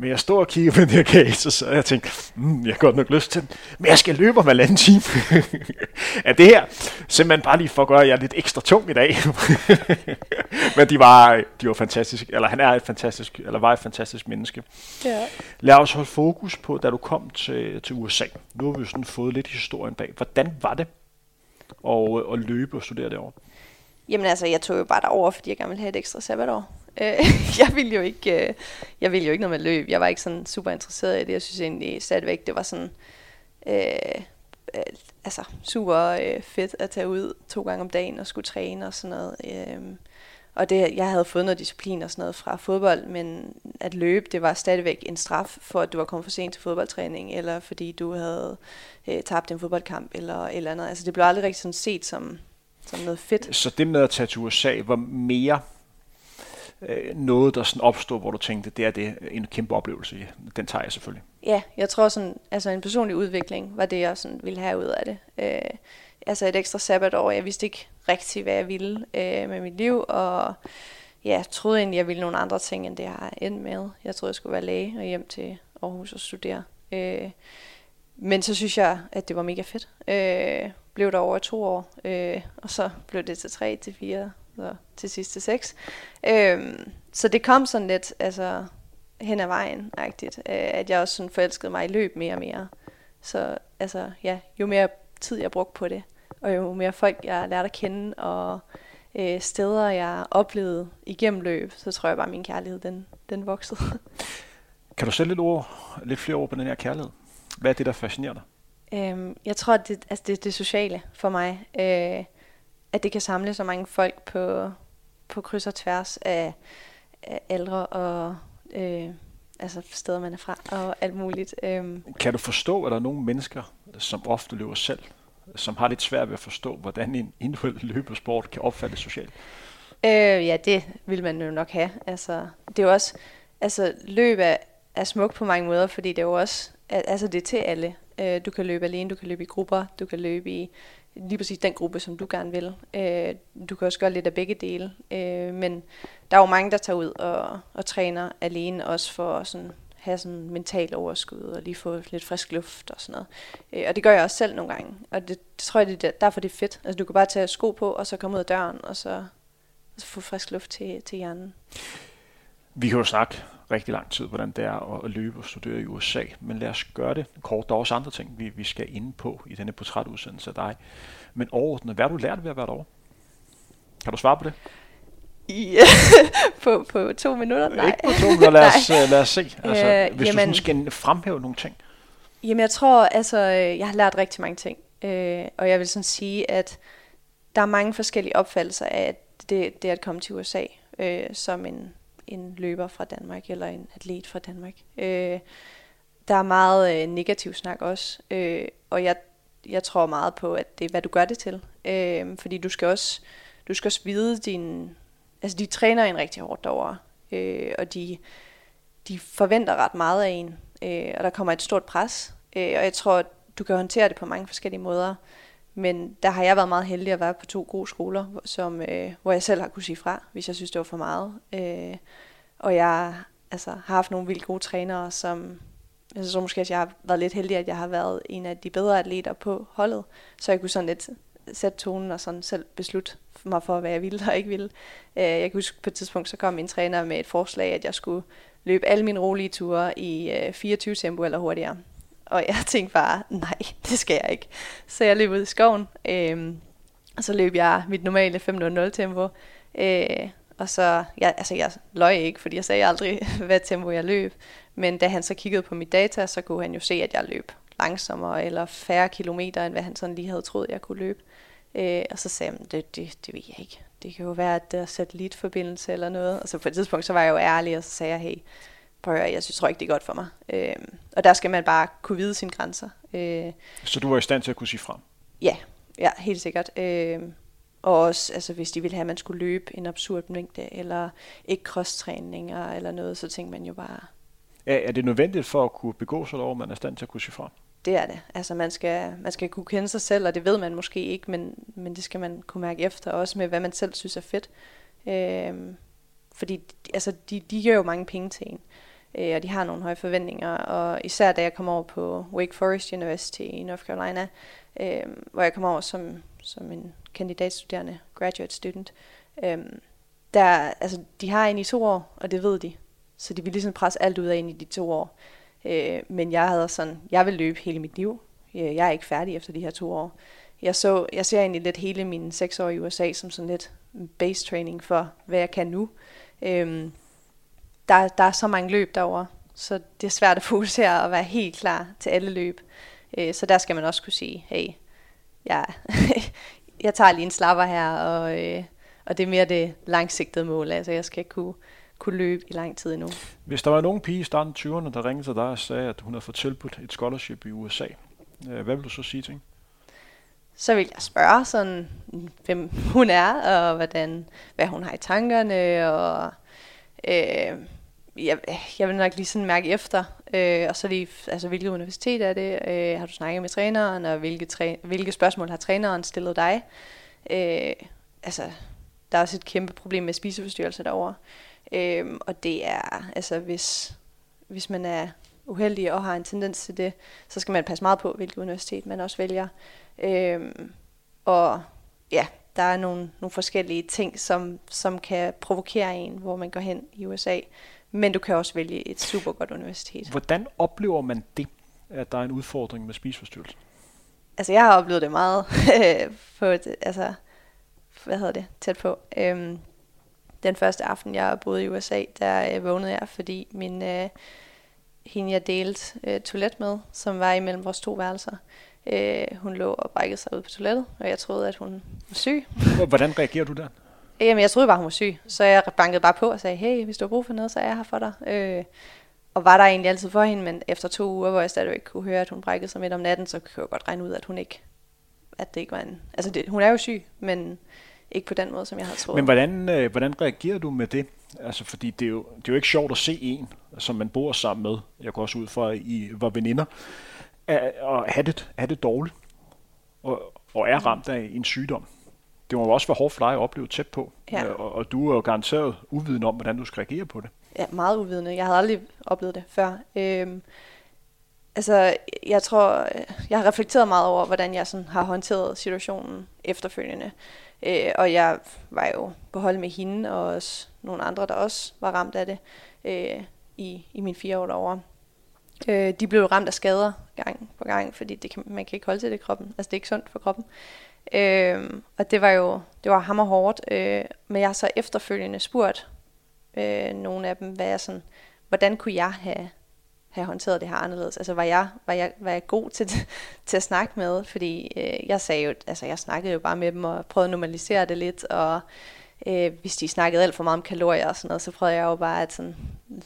A: Men jeg står og kigger på den her kage, så, jeg tænkte, mm, jeg har godt nok lyst til den. Men jeg skal løbe om en anden time. er det her simpelthen bare lige for at gøre jer lidt ekstra tung i dag? Men de var, de var fantastiske, eller han er et fantastisk, eller var et fantastisk menneske. Ja. Lad os holde fokus på, da du kom til, til USA. Nu har vi jo sådan fået lidt historien bag. Hvordan var det at, at løbe og studere derovre?
B: Jamen altså, jeg tog jo bare derover, fordi jeg gerne ville have et ekstra sabbatår. Øh, jeg ville jo ikke, øh, jeg ville jo ikke noget med løb. Jeg var ikke sådan super interesseret i det. Jeg synes egentlig stadigvæk, det var sådan, øh, øh, altså super øh, fedt at tage ud to gange om dagen og skulle træne og sådan noget. Øh, og det, jeg havde fået noget disciplin og sådan noget fra fodbold, men at løbe, det var stadigvæk en straf for, at du var kommet for sent til fodboldtræning, eller fordi du havde øh, tabt en fodboldkamp, eller eller andet. Altså det blev aldrig rigtig sådan set som, som noget fedt.
A: Så det med at tage til USA var mere øh, noget, der sådan opstod, hvor du tænkte, det er det en kæmpe oplevelse. Den tager jeg selvfølgelig.
B: Ja, jeg tror sådan, altså en personlig udvikling var det, jeg sådan ville have ud af det. Øh, altså et ekstra sabbatår. Jeg vidste ikke rigtigt, hvad jeg ville øh, med mit liv, og ja, jeg troede egentlig, jeg ville nogle andre ting, end det jeg har endt med. Jeg troede, jeg skulle være læge og hjem til Aarhus og studere. Øh, men så synes jeg, at det var mega fedt. Øh, blev der over to år, øh, og så blev det til tre, til fire, og til sidst til seks. Øh, så det kom sådan lidt altså, hen ad vejen, agtigt, øh, at jeg også sådan forelskede mig i løb mere og mere. Så altså, ja, jo mere tid jeg brugte på det, og jo mere folk jeg lærte at kende, og øh, steder jeg oplevede igennem løb, så tror jeg bare, at min kærlighed den, den voksede.
A: Kan du sætte lidt, ord, lidt flere ord på den her kærlighed? Hvad er det, der fascinerer dig?
B: Øhm, jeg tror, at det, altså det, det sociale for mig, øh, at det kan samle så mange folk på, på kryds og tværs af, af ældre og øh, altså steder, man er fra og alt muligt. Øh.
A: Kan du forstå, at der er nogle mennesker, som ofte løber selv, som har lidt svært ved at forstå, hvordan en individuel løbesport kan opfattes socialt?
B: Øh, ja, det vil man jo nok have. Altså, det er jo også, altså løb er, er smukt på mange måder, fordi det er jo også, altså det er til alle. Øh, du kan løbe alene, du kan løbe i grupper, du kan løbe i lige præcis den gruppe, som du gerne vil. Øh, du kan også gøre lidt af begge dele. Øh, men der er jo mange, der tager ud og, og træner alene, også for at sådan, have sådan mental overskud og lige få lidt frisk luft og sådan noget. Øh, og det gør jeg også selv nogle gange. Og det, det tror jeg, det er derfor det er fedt. Altså du kan bare tage sko på, og så komme ud af døren, og så, og så få frisk luft til, til hjernen.
A: Vi kan jo snakke rigtig lang tid, hvordan det er at løbe og studere i USA. Men lad os gøre det kort. Der er også andre ting, vi, vi skal ind på i denne portrætudsendelse af dig. Men overordnet, hvad har du lært ved at være derovre? Kan du svare på det?
B: Ja, på, på to minutter? Nej.
A: Ikke på to minutter, lad os, uh, lad os se. Altså, øh, hvis jamen, du skal fremhæve nogle ting.
B: Jamen jeg tror, altså, jeg har lært rigtig mange ting. Øh, og jeg vil sådan sige, at der er mange forskellige opfattelser af det, det at komme til USA øh, som en en løber fra Danmark eller en atlet fra Danmark. Øh, der er meget øh, negativ snak også, øh, og jeg, jeg tror meget på, at det er, hvad du gør det til. Øh, fordi du skal også, du skal også vide din... Altså, de træner en rigtig hårdt derovre, øh, og de, de forventer ret meget af en, øh, og der kommer et stort pres. Øh, og jeg tror, du kan håndtere det på mange forskellige måder. Men der har jeg været meget heldig at være på to gode skoler, som, øh, hvor jeg selv har kunne sige fra, hvis jeg synes, det var for meget. Øh, og jeg altså, har haft nogle vildt gode trænere, som altså, jeg tror måske, at jeg har været lidt heldig, at jeg har været en af de bedre atleter på holdet, så jeg kunne sådan lidt sætte tonen og sådan selv beslutte mig for, hvad jeg ville og ikke ville. Øh, jeg kan huske på et tidspunkt, så kom min træner med et forslag, at jeg skulle løbe alle mine rolige ture i øh, 24 tempo eller hurtigere. Og jeg tænkte bare, nej, det skal jeg ikke. Så jeg løb ud i skoven, øh, og så løb jeg mit normale 5.00 tempo. Øh, og så, jeg, altså jeg løj ikke, fordi jeg sagde aldrig, hvad tempo jeg løb. Men da han så kiggede på mit data, så kunne han jo se, at jeg løb langsommere eller færre kilometer, end hvad han sådan lige havde troet, jeg kunne løbe. Øh, og så sagde han, det, det, det ved jeg ikke. Det kan jo være, at der er satellitforbindelse eller noget. Og så på et tidspunkt, så var jeg jo ærlig, og så sagde jeg, hey, prøv at høre, jeg synes, tror ikke, det er godt for mig. Øh, og der skal man bare kunne vide sine grænser. Øh,
A: så du var i stand til at kunne sige frem?
B: Ja, ja helt sikkert. Øh, og også, altså, hvis de ville have, at man skulle løbe en absurd mængde, eller ikke cross-træninger eller noget, så tænkte man jo bare...
A: Er, er det nødvendigt for at kunne begå sig over, man er stand til at kunne sige fra?
B: Det er det. Altså man skal, man skal kunne kende sig selv, og det ved man måske ikke, men, men det skal man kunne mærke efter, også med hvad man selv synes er fedt. Øhm, fordi altså, de, de giver jo mange penge til en, øh, øh, og de har nogle høje forventninger, og især da jeg kom over på Wake Forest University i North Carolina, øh, hvor jeg kom over som, som en kandidatstuderende, graduate student, øh, der, altså, de har en i to år, og det ved de. Så de vil ligesom presse alt ud af en i de to år. Øh, men jeg havde sådan, jeg vil løbe hele mit liv. Øh, jeg er ikke færdig efter de her to år. Jeg, så, jeg ser egentlig lidt hele mine seks år i USA som sådan lidt base training for, hvad jeg kan nu. Øh, der, der er så mange løb derover, så det er svært at fokusere og være helt klar til alle løb. Øh, så der skal man også kunne sige, hey, jeg, jeg tager lige en slapper her, og, øh, og det er mere det langsigtede mål. Altså jeg skal kunne, kunne løbe i lang tid endnu.
A: Hvis der var nogen pige i starten af 20'erne, der ringede til dig og sagde, at hun havde fået tilbudt et scholarship i USA, øh, hvad vil du så sige til hende?
B: Så vil jeg spørge sådan, hvem hun er, og hvordan, hvad hun har i tankerne, og øh, jeg, jeg vil nok lige sådan mærke efter, øh, og så lige, altså hvilket universitet er det, øh, har du snakket med træneren, og hvilke, træ, hvilke spørgsmål har træneren stillet dig? Øh, altså, der er også et kæmpe problem med spiseforstyrrelser derovre, øh, og det er, altså hvis, hvis man er uheldig og har en tendens til det, så skal man passe meget på, hvilket universitet man også vælger. Øh, og ja, der er nogle, nogle forskellige ting, som, som kan provokere en, hvor man går hen i USA. Men du kan også vælge et super godt universitet.
A: Hvordan oplever man det, at der er en udfordring med spiseforstyrrelse?
B: Altså, jeg har oplevet det meget på et, altså, hvad hedder det, tæt på. Øhm, den første aften, jeg boede i USA, der øh, vågnede jeg, fordi min, øh, hende, jeg delte øh, toilet med, som var imellem vores to værelser, øh, hun lå og brækkede sig ud på toilettet, og jeg troede, at hun var syg.
A: Hvordan reagerer du der?
B: Jamen, jeg troede bare, hun var syg. Så jeg bankede bare på og sagde, hey, hvis du har brug for noget, så er jeg her for dig. Øh, og var der egentlig altid for hende, men efter to uger, hvor jeg stadigvæk kunne høre, at hun brækkede sig midt om natten, så kunne jeg godt regne ud, at hun ikke, at det ikke var en, altså det, hun er jo syg, men ikke på den måde, som jeg havde troet.
A: Men hvordan, øh, hvordan reagerer du med det? Altså, fordi det er, jo, det er jo ikke sjovt at se en, som man bor sammen med. Jeg går også ud fra, at I var veninder. Og have det, have det dårligt. Og, og er ramt af en sygdom det må også være hårdt for dig at opleve tæt på. Ja. Øh, og, og du er jo garanteret uviden om, hvordan du skal reagere på det.
B: Ja, meget uvidende. Jeg havde aldrig oplevet det før. Øhm, altså, jeg tror, jeg har reflekteret meget over, hvordan jeg sådan har håndteret situationen efterfølgende. Øh, og jeg var jo på hold med hende, og også nogle andre, der også var ramt af det øh, i, i mine fire år derovre. Øh, de blev ramt af skader gang på gang, fordi det kan, man kan ikke holde til det i kroppen. Altså, det er ikke sundt for kroppen. Øh, og det var jo det var hammer hårdt. Øh, men jeg har så efterfølgende spurgt øh, nogle af dem, hvad jeg sådan, hvordan kunne jeg have, have håndteret det her anderledes? Altså var jeg, var jeg, var jeg god til, til at snakke med? Fordi øh, jeg sagde jo, altså jeg snakkede jo bare med dem og prøvede at normalisere det lidt, og øh, hvis de snakkede alt for meget om kalorier og sådan noget, så prøvede jeg jo bare at sådan,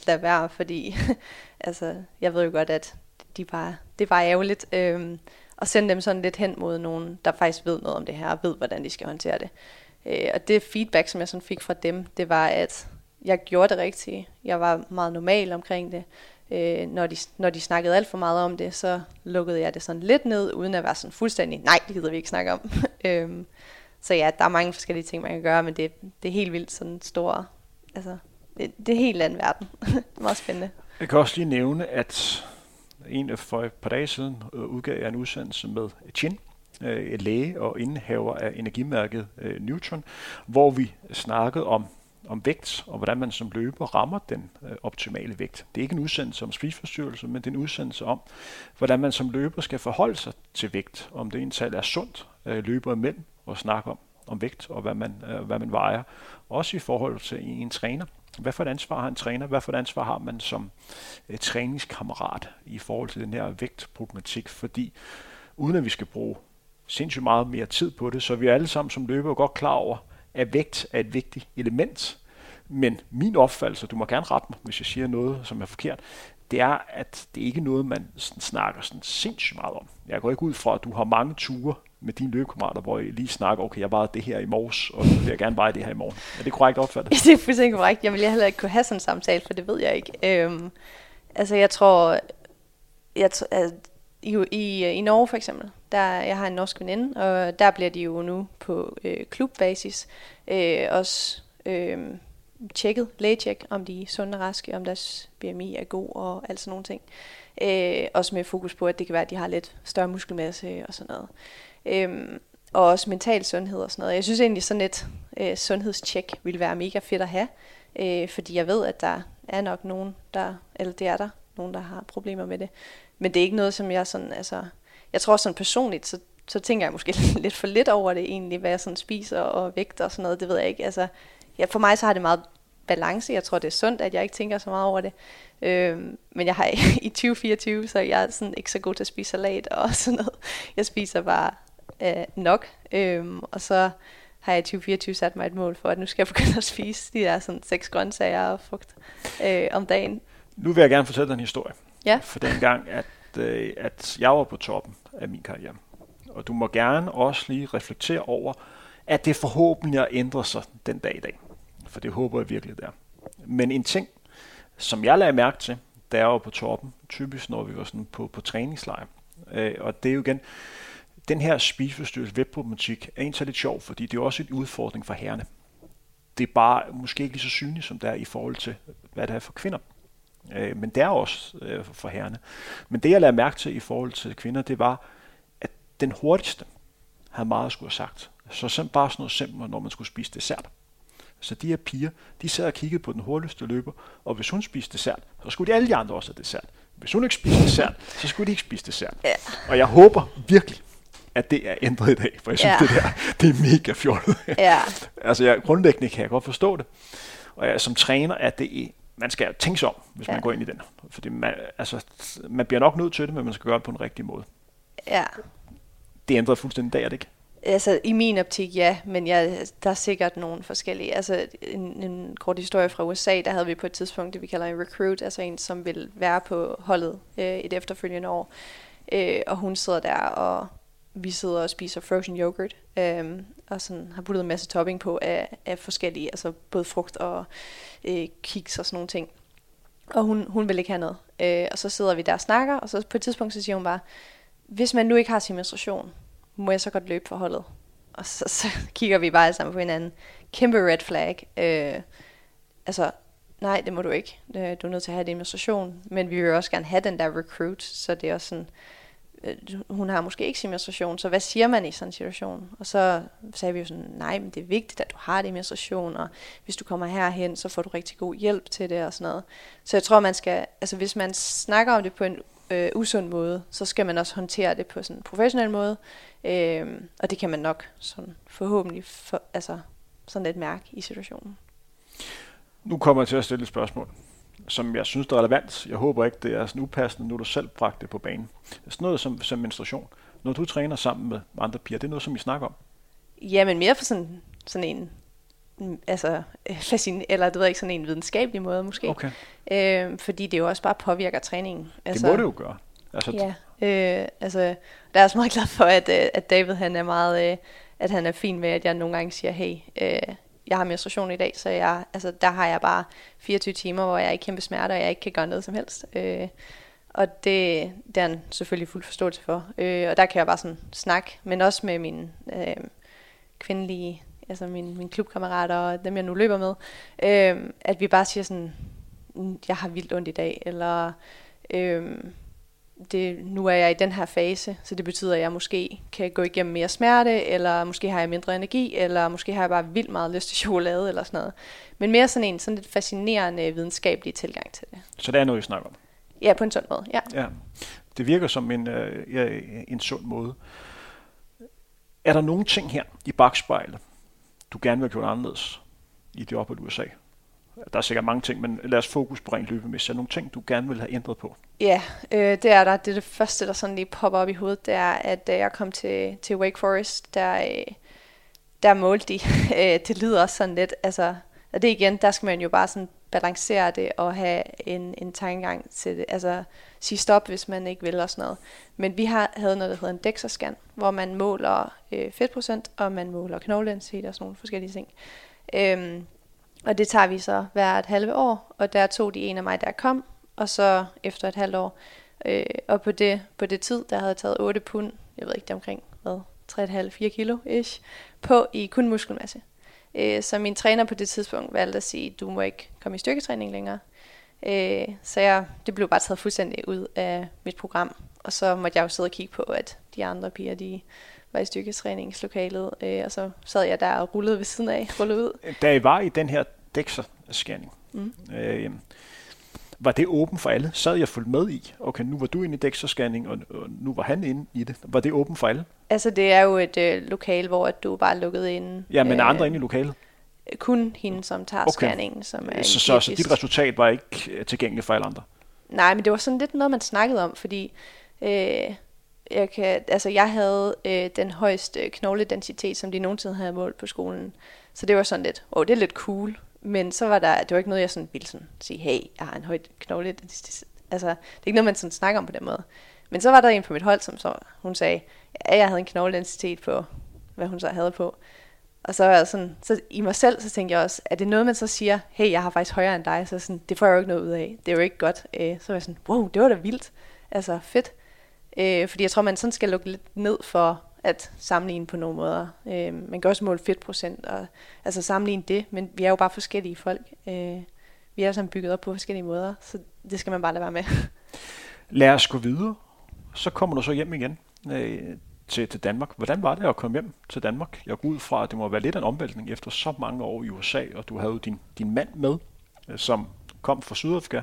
B: lade være, fordi altså, jeg ved jo godt, at de bare, det var ærgerligt. Øh, og sende dem sådan lidt hen mod nogen, der faktisk ved noget om det her, og ved, hvordan de skal håndtere det. Øh, og det feedback, som jeg sådan fik fra dem, det var, at jeg gjorde det rigtigt. Jeg var meget normal omkring det. Øh, når, de, når de snakkede alt for meget om det, så lukkede jeg det sådan lidt ned, uden at være sådan fuldstændig, nej, det gider vi ikke snakke om. øhm, så ja, der er mange forskellige ting, man kan gøre, men det, det er helt vildt sådan store, altså, det, det er helt anden verden. meget spændende.
A: Jeg kan også lige nævne, at en for et par dage siden øh, udgav jeg en udsendelse med Chin, øh, læge og indehaver af energimærket øh, Neutron, hvor vi snakkede om om vægt, og hvordan man som løber rammer den øh, optimale vægt. Det er ikke en udsendelse om spiseforstyrrelse, men det er en udsendelse om, hvordan man som løber skal forholde sig til vægt, om det egentlig er sundt øh, løber imellem og snakke om, om vægt og hvad man, øh, hvad man vejer. Også i forhold til en træner. Hvad for et ansvar har en træner? Hvad for et ansvar har man som øh, træningskammerat i forhold til den her vægtproblematik? Fordi uden at vi skal bruge sindssygt meget mere tid på det, så er vi alle sammen som løber godt klar over, at vægt er et vigtigt element. Men min opfattelse, du må gerne rette mig, hvis jeg siger noget, som er forkert, det er, at det ikke er noget, man sådan snakker sådan sindssygt meget om. Jeg går ikke ud fra, at du har mange ture med dine løbekammerater, hvor I lige snakker, okay, jeg var det her i morges, og nu vil jeg gerne veje det her i morgen. Er det korrekt opfattet?
B: det er fuldstændig korrekt. Jeg ville heller ikke kunne have sådan en samtale, for det ved jeg ikke. Øhm, Altså, jeg tror, jeg, at i, i, i Norge for eksempel, der, jeg har en norsk veninde, og der bliver de jo nu på øh, klubbasis øh, også øh, tjekket, lægetjek, om de er sunde og raske, om deres BMI er god og alt sådan nogle ting. Øh, også med fokus på, at det kan være, at de har lidt større muskelmasse og sådan noget. Øh, og også mental sundhed og sådan noget. Jeg synes egentlig, sådan et øh, sundhedstjek ville være mega fedt at have, øh, fordi jeg ved, at der er nok nogen, der, eller det er der, nogen, der har problemer med det. Men det er ikke noget, som jeg sådan, altså, jeg tror sådan personligt, så, så tænker jeg måske lidt for lidt over det egentlig, hvad jeg sådan spiser og vægt og sådan noget, det ved jeg ikke. Altså, ja, for mig så har det meget balance. Jeg tror, det er sundt, at jeg ikke tænker så meget over det. Øhm, men jeg har i 2024, så jeg er sådan ikke så god til at spise salat og sådan noget. Jeg spiser bare øh, nok. Øhm, og så har jeg i 2024 sat mig et mål for, at nu skal jeg begynde at spise de der sådan seks grøntsager og frugt øh, om dagen.
A: Nu vil jeg gerne fortælle dig en historie.
B: Ja.
A: For den gang, at, øh, at jeg var på toppen af min karriere. Og du må gerne også lige reflektere over, at det forhåbentlig har ændret sig den dag i dag. For det håber jeg virkelig, det er. Men en ting, som jeg lagde mærke til, da jeg var på toppen, typisk når vi var sådan på, på træningslejr, øh, og det er jo igen, den her spiseforstyrrelse webproblematik er egentlig lidt sjov, fordi det er også en udfordring for herrene. Det er bare måske ikke lige så synligt, som det er i forhold til, hvad det er for kvinder. Øh, men det er også øh, for herrene. Men det, jeg lagde mærke til i forhold til kvinder, det var, at den hurtigste havde meget at skulle have sagt. Så simpelthen bare sådan noget simpelt, når man skulle spise dessert. Så de her piger, de sad og kiggede på den hurtigste løber, og hvis hun spiste dessert, så skulle de alle de andre også have dessert. Hvis hun ikke spiste dessert, så skulle de ikke spise dessert.
B: Ja.
A: Og jeg håber virkelig, at det er ændret i dag, for jeg synes,
B: Ja.
A: det der, det er mega fjollet.
B: Ja,
A: altså, jeg, grundlæggende kan jeg godt forstå det. Og jeg, som træner, at det man skal tænke sig om, hvis ja. Man går ind i den. Fordi man, altså, man bliver nok nødt til det, men man skal gøre det på en rigtig måde.
B: ja.
A: Det ændrer fuldstændig dag, er det ikke?
B: Altså i min optik ja, men jeg, der er sikkert nogle forskellige. Altså en, en kort historie fra USA, der havde vi på et tidspunkt det vi kalder en recruit, altså en som vil være på holdet øh, et efterfølgende år. Øh, og hun sidder der og vi sidder og spiser frozen yoghurt, øh, og sådan har puttet en masse topping på af, af forskellige, altså både frugt og øh, kiks og sådan nogle ting. Og hun, hun vil ikke have noget. Øh, og så sidder vi der og snakker, og så på et tidspunkt så siger hun bare, hvis man nu ikke har sin menstruation, må jeg så godt løbe for holdet? Og så, så kigger vi bare sammen på hinanden. Kæmpe red flag. Øh, altså, nej, det må du ikke. Øh, du er nødt til at have din menstruation. Men vi vil også gerne have den der recruit, så det er også sådan, Øh, hun har måske ikke sin menstruation, så hvad siger man i sådan en situation? Og så sagde vi jo sådan, nej, men det er vigtigt, at du har din menstruation, og hvis du kommer herhen, så får du rigtig god hjælp til det og sådan noget. Så jeg tror, man skal, altså hvis man snakker om det på en øh, usund måde, så skal man også håndtere det på sådan en professionel måde, øh, og det kan man nok sådan forhåbentlig for, altså sådan lidt mærke i situationen.
A: Nu kommer jeg til at stille et spørgsmål, som jeg synes er relevant. Jeg håber ikke, det er sådan upassende, nu du selv bragte det på banen. Sådan noget som, som menstruation. Når du træner sammen med andre piger, det er noget, som I snakker om.
B: Ja, men mere for sådan, sådan en, altså, øh, fascin- eller det ved jeg ikke, sådan en videnskabelig måde måske.
A: Okay.
B: Øh, fordi det jo også bare påvirker træningen.
A: Altså, det må det jo gøre. Altså,
B: Ja, øh, altså, der er også meget glad for, at, øh, at David han er meget, øh, at han er fin med, at jeg nogle gange siger, hey, øh, jeg har menstruation i dag, så jeg, altså, der har jeg bare 24 timer, hvor jeg er i kæmpe smerte, og jeg ikke kan gøre noget som helst. Øh, og det, det er han selvfølgelig fuld forståelse for. Øh, og der kan jeg bare sådan snakke, men også med mine øh, kvindelige, altså mine, mine klubkammerater og dem, jeg nu løber med, øh, at vi bare siger sådan, mm, jeg har vildt ondt i dag, eller øh, det, nu er jeg i den her fase, så det betyder, at jeg måske kan gå igennem mere smerte, eller måske har jeg mindre energi, eller måske har jeg bare vildt meget lyst til chokolade, eller sådan noget. Men mere sådan en sådan lidt fascinerende videnskabelig tilgang til det.
A: så det er noget, I snakker om.
B: Ja, på en sund måde, ja.
A: Ja. Det virker som en, øh, ja, en sund måde. Er der nogle ting her i bagspejlet, du gerne vil have gjort anderledes i det ophold i USA? Der er sikkert mange ting, men lad os fokus på rent løbemæssigt. Er nogle ting, du gerne vil have ændret på?
B: Ja, øh, det er der. Det er det første, der sådan lige popper op i hovedet, det er, at da jeg kom til, til Wake Forest, der, øh, der målte de. Øh, det lyder også sådan lidt, altså, og det igen, der skal man jo bare sådan balancere det og have en, en tankegang til det. Altså sige stop, hvis man ikke vil og sådan noget. Men vi har, havde noget, der hedder en DEXA-scan, hvor man måler øh, fedtprocent, og man måler knogledensitet og sådan nogle forskellige ting. Øhm, og det tager vi så hvert halve år, og der tog de en af mig, der kom, og så efter et halvt år. Øh, og på det, på det tid, der havde jeg taget 8 pund, jeg ved ikke, det er omkring, hvad, 3,5-4 kilo ish, på i kun muskelmasse. Øh, så min træner på det tidspunkt valgte at sige, du må ikke komme i styrketræning længere. Øh, så jeg, det blev bare taget fuldstændig ud af mit program. Og så måtte jeg jo sidde og kigge på, at de andre piger, de var i styrketræningslokalet, øh, og så sad jeg der og rullede ved siden af, rullede ud.
A: Da I var i den her DEXA-scanning, mm. øh, var det åben for alle? Sad jeg fuldt med i? Okay, nu var du inde i DEXA-scanning, og, og nu var han inde i det. Var det åben for alle?
B: Altså, det er jo et øh, lokal, hvor du bare er lukket inde.
A: Ja, men øh, andre inde i lokalet?
B: Kun hende, som tager okay. scanningen. Som er
A: så, så, så dit resultat var ikke øh, tilgængeligt for alle andre?
B: Nej, men det var sådan lidt noget, man snakkede om, fordi øh, jeg, kan, altså, jeg havde øh, den højeste knogledensitet, som de nogensinde havde målt på skolen. Så det var sådan lidt, åh, oh, det er lidt cool. Men så var der, det var ikke noget, jeg sådan ville sådan sige, hey, jeg har en høj knogle. Altså, det er ikke noget, man sådan snakker om på den måde. Men så var der en på mit hold, som så, hun sagde, at jeg havde en knogledensitet på, hvad hun så havde på. Og så, var sådan, så i mig selv, så tænkte jeg også, er det noget, man så siger, hey, jeg har faktisk højere end dig, så sådan, det får jeg jo ikke noget ud af. Det er jo ikke godt. Øh, så var jeg sådan, wow, det var da vildt. Altså, fedt. Øh, fordi jeg tror, man sådan skal lukke lidt ned for at sammenligne på nogle måder. Øh, man kan også måle fedtprocent, og altså sammenligne det, men vi er jo bare forskellige folk. Øh, vi er sammen bygget op på forskellige måder, så det skal man bare lade være med.
A: Lad os gå videre. Så kommer du så hjem igen øh, til, til Danmark. Hvordan var det at komme hjem til Danmark? Jeg går ud fra, at det må være lidt af en omvæltning efter så mange år i USA, og du havde din, din mand med, øh, som kom fra Sydafrika.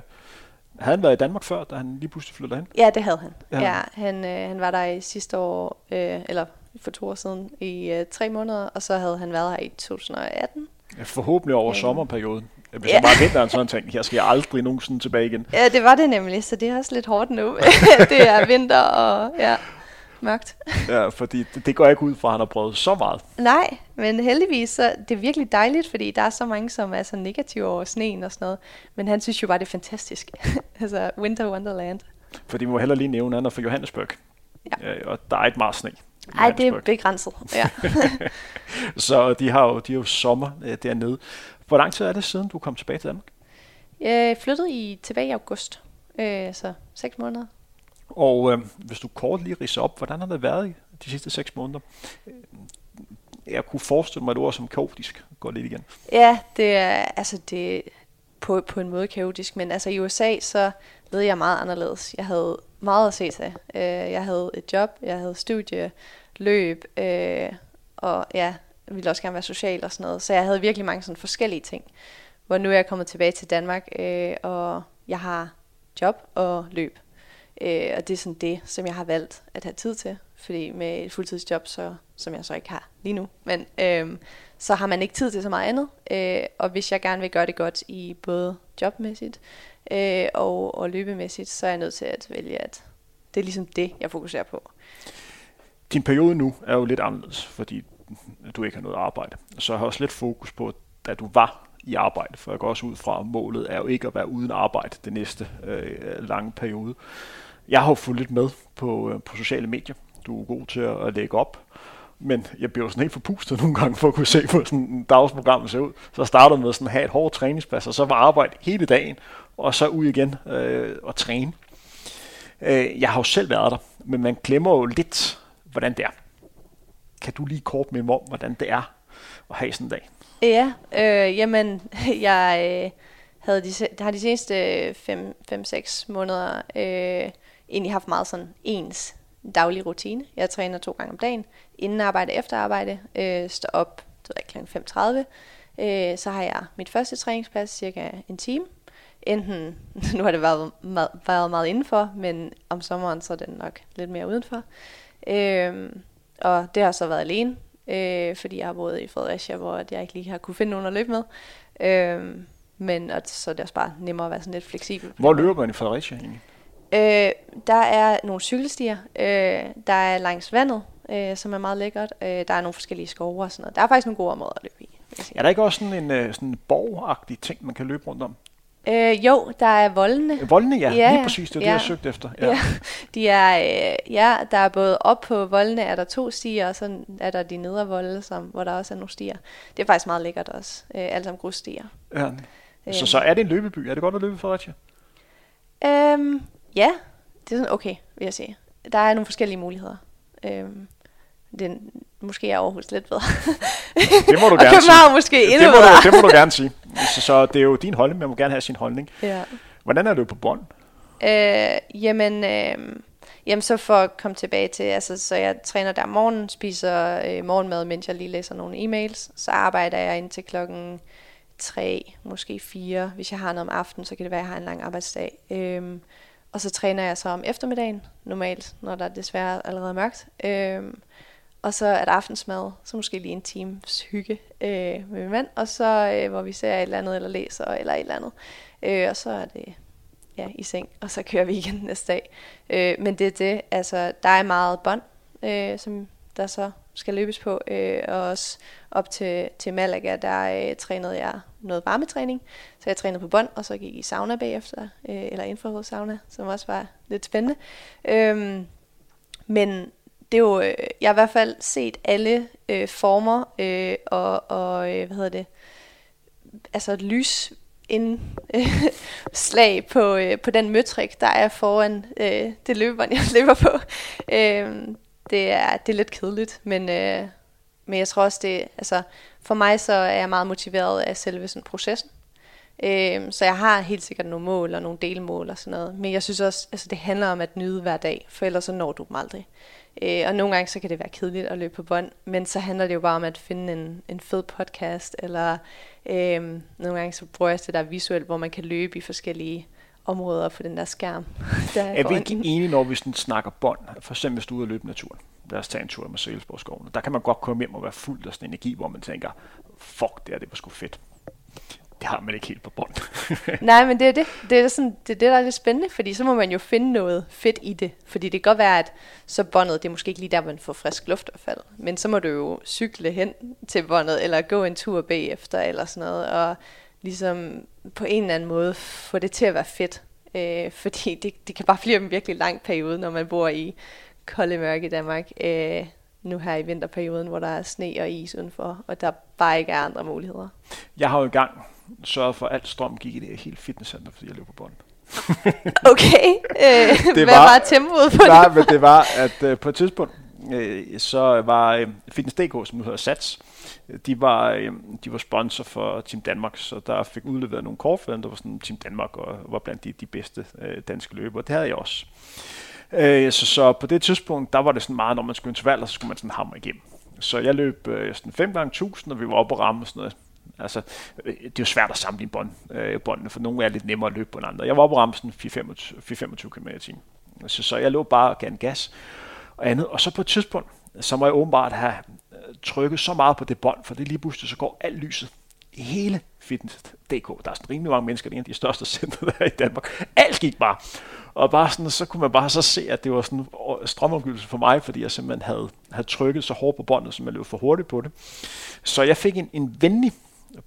A: Havde han været i Danmark før, da han lige pludselig flyttede hen?
B: Ja, det havde han. Ja, ja han, øh, han var der i sidste år, øh, eller for to år siden, i øh, tre måneder, og så havde han været her i 2018.
A: Ja, forhåbentlig over øh. sommerperioden. Hvis ja. jeg bare vinteren sådan ting, her skal jeg aldrig nogensinde tilbage igen.
B: Ja, det var det nemlig, så det er også lidt hårdt nu. det er vinter og ja, mørkt.
A: ja, fordi det, det går ikke ud fra, at han har prøvet så meget.
B: Nej, men heldigvis, så det er virkelig dejligt, fordi der er så mange, som er så negative over sneen og sådan noget. Men han synes jo bare, det er fantastisk. altså, Winter Wonderland.
A: Fordi vi må heller lige nævne, at han er fra Johannesburg. Ja. ja. Og der er ikke meget sne.
B: Nej, det er begrænset, ja.
A: så de har jo, de har jo sommer øh, dernede. Hvor lang tid er det siden, du kom tilbage til Danmark?
B: Jeg flyttede i, tilbage i august, øh, så seks måneder.
A: Og øh, hvis du kort lige ridser op, hvordan har det været de sidste seks måneder? Øh, jeg kunne forestille mig, et det som kaotisk går lidt igen.
B: Ja, det er, altså det, på, på en måde kaotisk, men altså i USA, så ved jeg meget anderledes. Jeg havde meget at se til. Øh, jeg havde et job, jeg havde studie, løb, øh, og ja, jeg ville også gerne være social og sådan noget. Så jeg havde virkelig mange sådan forskellige ting. Hvor nu er jeg kommet tilbage til Danmark, øh, og jeg har job og løb. Øh, og det er sådan det, som jeg har valgt at have tid til. Fordi med et fuldtidsjob, så, som jeg så ikke har lige nu, men øh, så har man ikke tid til så meget andet. Øh, og hvis jeg gerne vil gøre det godt i både jobmæssigt øh, og, og løbemæssigt, så er jeg nødt til at vælge, at det er ligesom det, jeg fokuserer på.
A: Din periode nu er jo lidt anderledes, fordi du ikke har noget arbejde. Så jeg har også lidt fokus på, da du var i arbejde, for jeg går også ud fra, at målet er jo ikke at være uden arbejde den næste øh, lange periode. Jeg har jo fulgt lidt med på, øh, på sociale medier. Du er god til at, at lægge op, men jeg bliver jo sådan helt forpustet nogle gange for at kunne se, hvordan sådan dagsprogram ser ud. Så jeg startede med sådan at have et hårdt træningspas, og så var arbejde hele dagen, og så ud igen øh, og træne. Øh, jeg har jo selv været der, men man glemmer jo lidt, hvordan det er. Kan du lige kort med mig om, hvordan det er at have sådan en dag?
B: Ja, øh, jamen, jeg øh, havde de, har de seneste 5-6 måneder øh, egentlig haft meget sådan ens daglig rutine. Jeg træner to gange om dagen, inden arbejde, efter arbejde, øh, står op kl. 5.30. Øh, så har jeg mit første træningsplads cirka en time. Enten, nu har det været meget, været meget indenfor, men om sommeren så er det nok lidt mere udenfor. Øh, og det har så været alene, øh, fordi jeg har boet i Fredericia, hvor jeg ikke lige har kunne finde nogen at løbe med. Øh, men og så er det også bare nemmere at være sådan lidt fleksibel.
A: Hvor løber man i Fredericia egentlig?
B: Øh, der er nogle cykelstier, øh, der er langs vandet, øh, som er meget lækkert. Øh, der er nogle forskellige skove og sådan noget. Der er faktisk nogle gode områder at løbe i.
A: Er der ikke også sådan en øh, sådan borgagtig ting, man kan løbe rundt om?
B: Øh, jo, der er voldene.
A: Voldene, ja. ja Lige præcis, det er ja. det, jeg søgte efter. Ja. ja.
B: De er, øh, ja, der er både op på voldene, er der to stier, og så er der de nedre volde, som, hvor der også er nogle stier. Det er faktisk meget lækkert også. Øh, alle sammen grusstier.
A: Ja. Så, så er det en løbeby? Er det godt at løbe i Fredericia?
B: Øhm, ja, det er sådan okay, vil jeg sige. Der er nogle forskellige muligheder. Øhm, er måske er Aarhus lidt bedre.
A: Det må du gerne sige.
B: måske endnu
A: det må,
B: bedre.
A: du, det må du gerne sige. Så, så det er jo din holdning, man må gerne have sin holdning.
B: Ja.
A: Hvordan er du på bånd?
B: Øh, jamen, øh, jamen, så for at komme tilbage til, altså, så jeg træner der om morgenen, spiser øh, morgenmad, mens jeg lige læser nogle e-mails. Så arbejder jeg indtil klokken 3, måske 4. Hvis jeg har noget om aftenen, så kan det være, at jeg har en lang arbejdsdag. Øhm, og så træner jeg så om eftermiddagen, normalt, når der desværre allerede er mørkt. Øhm, og så er der aftensmad, så måske lige en times hygge øh, med min mand, og så øh, hvor vi ser et eller andet, eller læser, eller et eller andet. Øh, og så er det ja, i seng, og så kører vi igen næste dag. Øh, men det er det, altså der er meget bånd, øh, som der så skal løbes på, øh, og også op til, til Malaga, der øh, trænede jeg noget varmetræning, så jeg trænede på bånd, og så gik i sauna bagefter, øh, eller infrarød sauna, som også var lidt spændende. Øhm, men det er jo, øh, jeg har i hvert fald set alle øh, former øh, og, og øh, hvad hedder det, altså lys en øh, slag på, øh, på den møtrik, der er foran øh, det løbebånd, jeg løber på. Øh, det, er, det er lidt kedeligt, men, øh, men jeg tror også, det altså, for mig så er jeg meget motiveret af selve sådan, processen. Øh, så jeg har helt sikkert nogle mål og nogle delmål og sådan noget. Men jeg synes også, altså det handler om at nyde hver dag, for ellers så når du dem aldrig. Øh, og nogle gange så kan det være kedeligt at løbe på bånd, men så handler det jo bare om at finde en, en fed podcast, eller øh, nogle gange så bruger jeg det der visuelt, hvor man kan løbe i forskellige områder på den der skærm. der
A: Er vi
B: foran
A: ikke
B: en.
A: enige, når vi sådan snakker bånd? For eksempel hvis du er ude og løbe naturen. Lad os tage en tur med Sælsborgsskoven. Der kan man godt komme hjem og være fuld af sådan energi, hvor man tænker, fuck, det er det var sgu fedt. Det har man ikke helt på bånd.
B: Nej, men det er det. Det er, sådan, det er det, der er lidt spændende, fordi så må man jo finde noget fedt i det. Fordi det kan godt være, at så båndet, det er måske ikke lige der, man får frisk luft og fald. Men så må du jo cykle hen til båndet, eller gå en tur bagefter, eller sådan noget, og ligesom på en eller anden måde få det til at være fedt. Øh, fordi det, det kan bare blive en virkelig lang periode, når man bor i kolde mørke i Danmark. Øh, nu her i vinterperioden, hvor der er sne og is udenfor, og der bare ikke er andre muligheder.
A: Jeg har jo engang sørget for, at alt strøm gik i det helt fitnesscenter, fordi jeg løb på bånd.
B: Okay, øh, hvad
A: var-
B: var tempoet på
A: Nej,
B: det?
A: men det var, at øh, på et tidspunkt, øh, så var øh, Fitness.dk, som nu hedder Sats, de var, øh, de var sponsor for Team Danmark, så der fik udleveret nogle kort for dem, der var sådan Team Danmark og var blandt de, de bedste øh, danske løbere. Det havde jeg også. Øh, så, så på det tidspunkt, der var det sådan meget, når man skulle intervaller, så skulle man sådan hamre igennem. Så jeg løb øh, sådan 5 gange 1000, og vi var oppe og ramme og sådan noget. Altså, øh, det er jo svært at sammenligne bånd, øh, båndene, for nogle er lidt nemmere at løbe på end andre. Jeg var oppe og ramme sådan 4-25 km i timen. Så, så jeg lå bare og gav en gas og andet. Og så på et tidspunkt, så må jeg åbenbart have trykke så meget på det bånd, for det lige pludselig så går alt lyset i hele Fitness.dk. Der er sådan rimelig mange mennesker, det er en af de største centre der i Danmark. Alt gik bare. Og bare sådan, så kunne man bare så se, at det var sådan en strømopgivelse for mig, fordi jeg simpelthen havde, havde trykket så hårdt på båndet, som jeg løb for hurtigt på det. Så jeg fik en, en venlig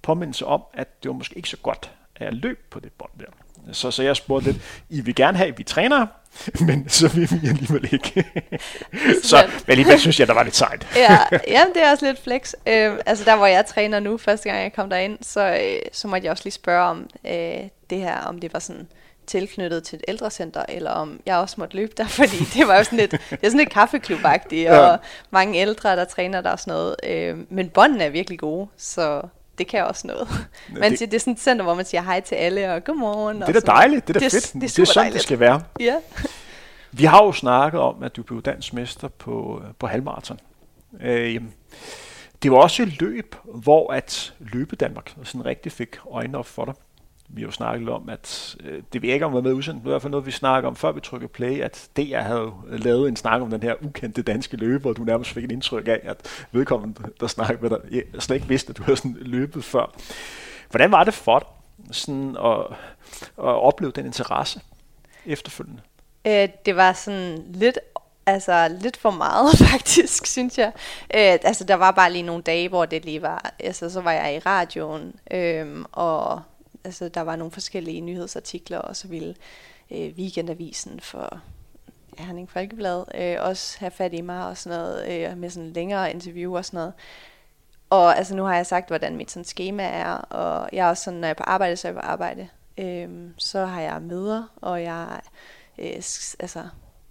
A: påmindelse om, at det var måske ikke så godt, at jeg løb på det bånd der. Så, så jeg spurgte lidt, I vil gerne have, at vi træner, men så vil vi alligevel ikke. så men alligevel synes jeg, der var lidt sejt.
B: ja, jamen, det er også lidt flex. Øh, altså der, hvor jeg træner nu, første gang jeg kom derind, så, øh, så måtte jeg også lige spørge om øh, det her, om det var sådan tilknyttet til et ældrecenter, eller om jeg også måtte løbe der, fordi det var jo sådan lidt, det er sådan lidt kaffeklubagtigt, og
A: Ja.
B: mange ældre, der træner der og sådan noget. Øh, men båndene er virkelig gode, så det kan også noget. Man
A: det-
B: siger, det er sådan et center, hvor man siger hej til alle, og godmorgen.
A: Det
B: og
A: er da dejligt, det er da
B: det,
A: fedt.
B: Det er,
A: det er sådan,
B: dejligt.
A: det skal være.
B: Ja.
A: Vi har jo snakket om, at du blev dansk mester på, på halvmarathon. Øh, det var også et løb, hvor at løbe Danmark sådan rigtig fik øjnene op for dig. Vi har jo snakket om, at øh, det vil ikke om hvad med udsendt. Det var i hvert fald noget, vi snakker om, før vi trykker play, at DR havde lavet en snak om den her ukendte danske løber, og du nærmest fik et indtryk af, at vedkommende, der snakkede med dig, jeg slet ikke vidste, at du havde sådan løbet før. Hvordan var det for dig sådan at, at opleve den interesse efterfølgende?
B: Øh, det var sådan lidt, altså lidt for meget faktisk, synes jeg. Øh, altså der var bare lige nogle dage, hvor det lige var, altså så var jeg i radioen, øh, og altså der var nogle forskellige nyhedsartikler, og så ville øh, Weekendavisen for Herning Folkeblad øh, også have fat i mig og sådan noget, øh, med sådan længere interview og sådan noget. Og altså nu har jeg sagt, hvordan mit sådan schema er, og jeg er også sådan, når jeg er på arbejde, så er jeg på arbejde. øh, så har jeg møder, og jeg øh, altså,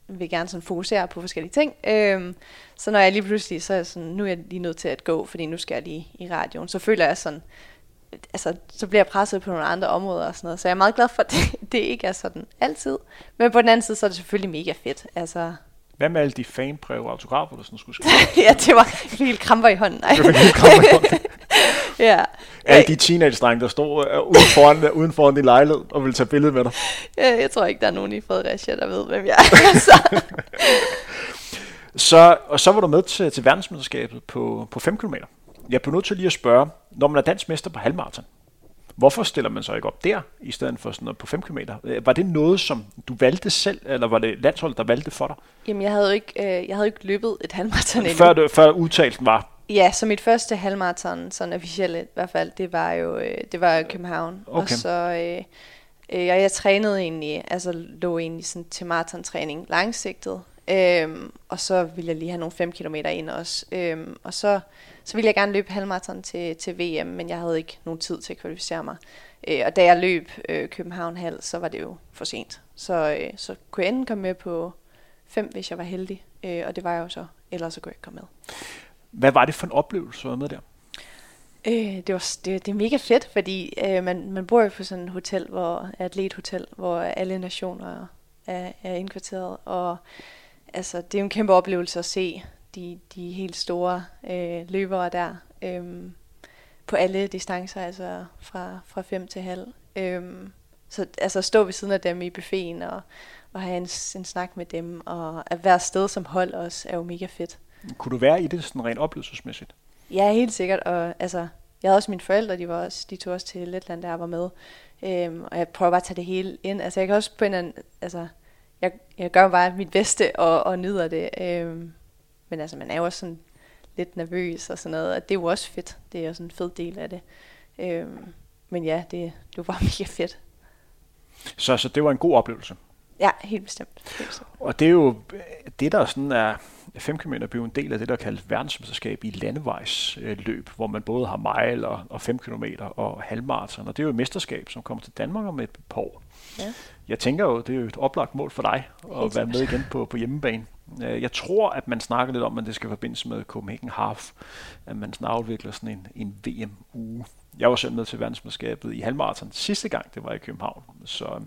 B: vil gerne sådan fokusere på forskellige ting. Øhm, så når jeg lige pludselig, så er jeg sådan, nu er jeg lige nødt til at gå, fordi nu skal jeg lige i radioen, så føler jeg sådan, altså, så bliver jeg presset på nogle andre områder og sådan noget. Så jeg er meget glad for, at det, det ikke er sådan altid. Men på den anden side, så er det selvfølgelig mega fedt. Altså,
A: Hvad med alle de fanbreve og autografer, du sådan skulle skrive?
B: ja, det var helt kramper i hånden. Nej.
A: Kramper i hånden.
B: ja.
A: Alle de teenage-drenge, der stod øh, uden foran, uden foran din lejlighed og ville tage billede med dig.
B: ja, jeg tror ikke, der er nogen i Fredericia, der ved, hvem jeg er. så.
A: Så, og så var du med til, til verdensmesterskabet på, på 5 km. Jeg er nødt til lige at spørge, når man er dansk mester på halvmarathon, hvorfor stiller man så ikke op der, i stedet for sådan noget på 5 km? Var det noget, som du valgte selv, eller var det landsholdet, der valgte for dig?
B: Jamen, jeg havde jo ikke, øh, jeg havde ikke løbet et halvmarathon endnu.
A: Før, det, før udtalelsen var,
B: Ja, så mit første halvmarathon, sådan officielt i hvert fald, det var jo øh, det var i København.
A: Okay.
B: Og så, øh, øh, jeg, jeg trænede egentlig, altså lå egentlig sådan til maratontræning langsigtet. Øhm, og så ville jeg lige have nogle 5 km ind også. Øhm, og så, så ville jeg gerne løbe halvmarathon til, til VM, men jeg havde ikke nogen tid til at kvalificere mig. Øh, og da jeg løb øh, København halv, så var det jo for sent. Så, øh, så kunne jeg enten komme med på 5, hvis jeg var heldig. Øh, og det var jeg jo så. Ellers så kunne jeg ikke komme med.
A: hvad var det for en oplevelse, du var med der?
B: Øh, det, var, det, det er mega fedt, fordi øh, man, man bor jo på sådan et hotel, hvor atlethotel, hvor alle nationer er, er indkvarteret, og altså, det er jo en kæmpe oplevelse at se de, de helt store øh, løbere der øh, på alle distancer, altså fra, fra 5 til halv. Øh, så altså stå ved siden af dem i buffeten og, og have en, en snak med dem, og at være sted som hold også er jo mega fedt.
A: Kunne du være i det sådan rent oplevelsesmæssigt?
B: Ja, helt sikkert. Og altså, jeg havde også mine forældre, de, var også, de tog også til Letland, der jeg var med. Øhm, og jeg prøver bare at tage det hele ind. Altså, jeg kan også på en anden, altså, jeg, jeg gør bare mit bedste og, og nyder det. Øhm, men altså, man er jo også sådan lidt nervøs og sådan noget, og det er jo også fedt. Det er jo sådan en fed del af det. Øhm, men ja, det, det var bare mega fedt.
A: Så, så det var en god oplevelse.
B: Ja, helt bestemt. Helt bestemt.
A: Og det er jo det, der sådan er 5 km er jo en del af det, der kaldes verdensmesterskab i landevejsløb, hvor man både har mile og, og 5 km og halvmarathon. Og det er jo et mesterskab, som kommer til Danmark om et par år.
B: Ja.
A: Jeg tænker jo, det er jo et oplagt mål for dig at være med igen på, på hjemmebane. Øh, Jeg tror, at man snakker lidt om, at det skal forbindes med Copenhagen Half, at man snart udvikler sådan en, en VM-uge. Jeg var selv med til verdensmesterskabet i halvmarathon sidste gang, det var i København. Så øhm,